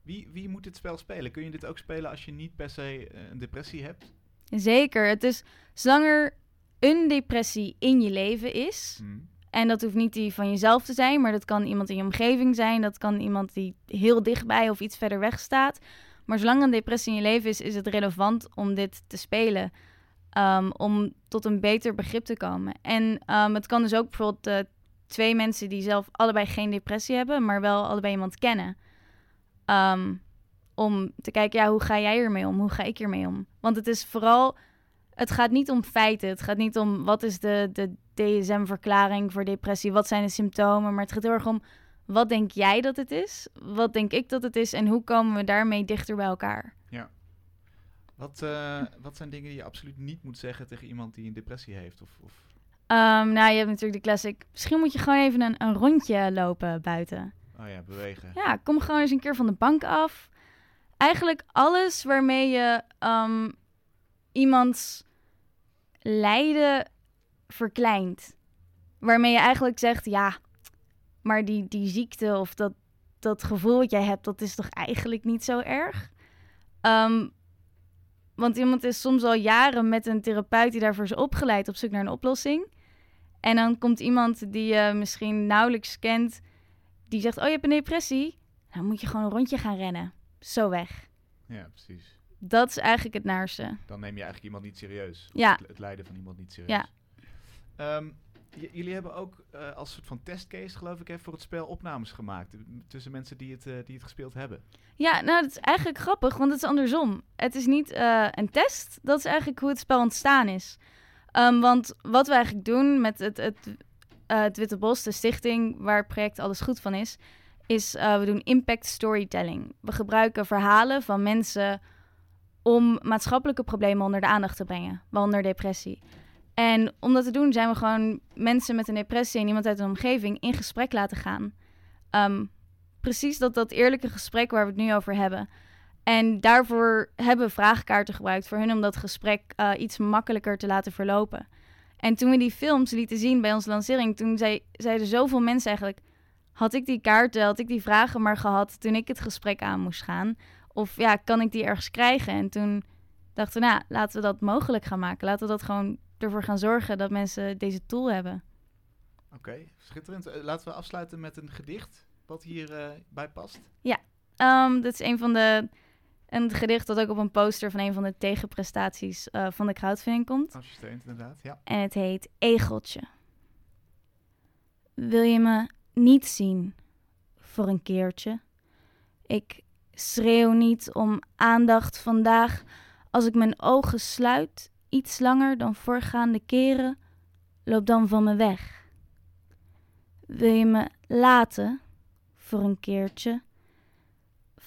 Wie, wie moet dit spel spelen? Kun je dit ook spelen als je niet per se uh, een depressie hebt? Zeker. Het is zolang er een depressie in je leven is. Hmm. En dat hoeft niet die van jezelf te zijn, maar dat kan iemand in je omgeving zijn. Dat kan iemand die heel dichtbij of iets verder weg staat. Maar zolang een depressie in je leven is, is het relevant om dit te spelen. Um, om tot een beter begrip te komen. En um, het kan dus ook bijvoorbeeld uh, twee mensen die zelf allebei geen depressie hebben, maar wel allebei iemand kennen. Um, om te kijken, ja, hoe ga jij ermee om? Hoe ga ik ermee om? Want het is vooral, het gaat niet om feiten. Het gaat niet om wat is de, de DSM-verklaring voor depressie, wat zijn de symptomen, maar het gaat heel erg om wat denk jij dat het is? Wat denk ik dat het is? En hoe komen we daarmee dichter bij elkaar? Ja. Wat, uh, wat zijn dingen die je absoluut niet moet zeggen tegen iemand die een depressie heeft? Of, of... Um, nou, je hebt natuurlijk de classic. Misschien moet je gewoon even een, een rondje lopen buiten. Oh ja, bewegen. Ja, kom gewoon eens een keer van de bank af. Eigenlijk alles waarmee je um, iemands lijden verkleint. Waarmee je eigenlijk zegt, ja, maar die, die ziekte of dat, dat gevoel wat jij hebt, dat is toch eigenlijk niet zo erg? Um, want iemand is soms al jaren met een therapeut die daarvoor is opgeleid op zoek naar een oplossing. En dan komt iemand die je misschien nauwelijks kent, die zegt: Oh, je hebt een depressie. Dan moet je gewoon een rondje gaan rennen. Zo weg. Ja, precies. dat is eigenlijk het naarste. Dan neem je eigenlijk iemand niet serieus. Ja. Het, het lijden van iemand niet serieus. Ja. Ehm, jullie hebben ook eh, als soort van testcase, geloof ik, hè, voor het spel opnames gemaakt. tussen mensen die het, eh, die het gespeeld hebben. Ja, nou, dat is eigenlijk grappig, want het is andersom. Het is niet eh, een test, dat is eigenlijk hoe het spel ontstaan is. Ehm, want wat we eigenlijk doen met het, het, het Witte Bos, de stichting waar het project Alles Goed van is, is we doen impact storytelling. We gebruiken verhalen van mensen om maatschappelijke problemen onder de aandacht te brengen, waaronder depressie. En om dat te doen zijn we gewoon mensen met een depressie en iemand uit een omgeving in gesprek laten gaan. Ehm, precies dat, dat eerlijke gesprek waar we het nu over hebben. En daarvoor hebben we vraagkaarten gebruikt voor hun om dat gesprek eh, iets makkelijker te laten verlopen. En toen we die films lieten zien bij onze lancering, toen zei, zeiden zoveel mensen eigenlijk: had ik die kaarten, had ik die vragen maar gehad toen ik het gesprek aan moest gaan? Of ja, kan ik die ergens krijgen? En toen dachten we, nou, laten we dat mogelijk gaan maken. Laten we dat gewoon ervoor gaan zorgen dat mensen deze tool hebben. Oké, schitterend. Eh, laten we afsluiten met een gedicht wat hierbij bij past. Ehm dit is een van de. Een gedicht dat ook op een poster van een van de tegenprestaties eh, van de crowdfunding komt. Als je steunt, inderdaad. Ja. En het heet Egeltje. Wil je me niet zien voor een keertje? Ik schreeuw niet om aandacht vandaag als ik mijn ogen sluit, iets langer dan voorgaande keren. Loop dan van me weg. Wil je me laten voor een keertje?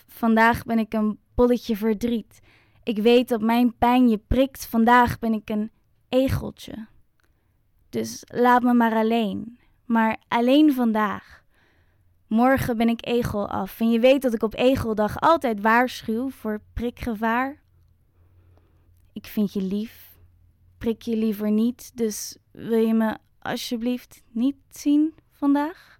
Vandaag ben ik een bolletje verdriet. Ik weet dat mijn pijn je prikt. Vandaag ben ik een egeltje. Dus laat me maar alleen. Maar alleen vandaag. Morgen ben ik egel af. En je weet dat ik op egeldag altijd waarschuw voor prikgevaar. Ik vind je lief. Prik je liever niet. Dus wil je me alsjeblieft niet zien vandaag?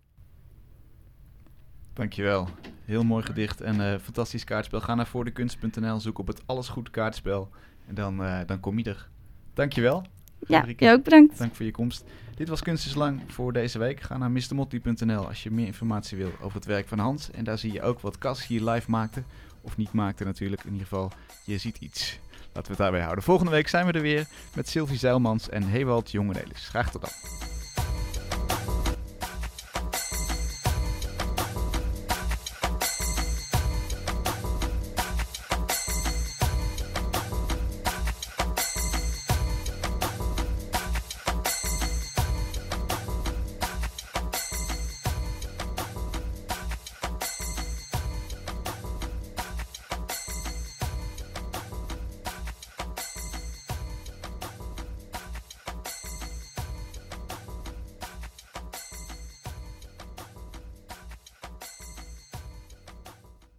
Dankjewel. Heel mooi gedicht en eh, fantastisch kaartspel. Ga naar voordekunst.nl, zoek op het Alles Goed kaartspel. En dan, eh, dan kom je er. Dankjewel. Ja, jij ook bedankt. Dank voor je komst. Dit was Kunst is Lang voor deze week. Ga naar mrmotley.nl als je meer informatie wil over het werk van Hans. En daar zie je ook wat Cas hier live maakte. Of niet maakte natuurlijk. In ieder geval, je ziet iets. Laten we het daarbij houden. Volgende week zijn we er weer met Sylvie Zeilmans en Hewald Jongenelis. Graag tot dan.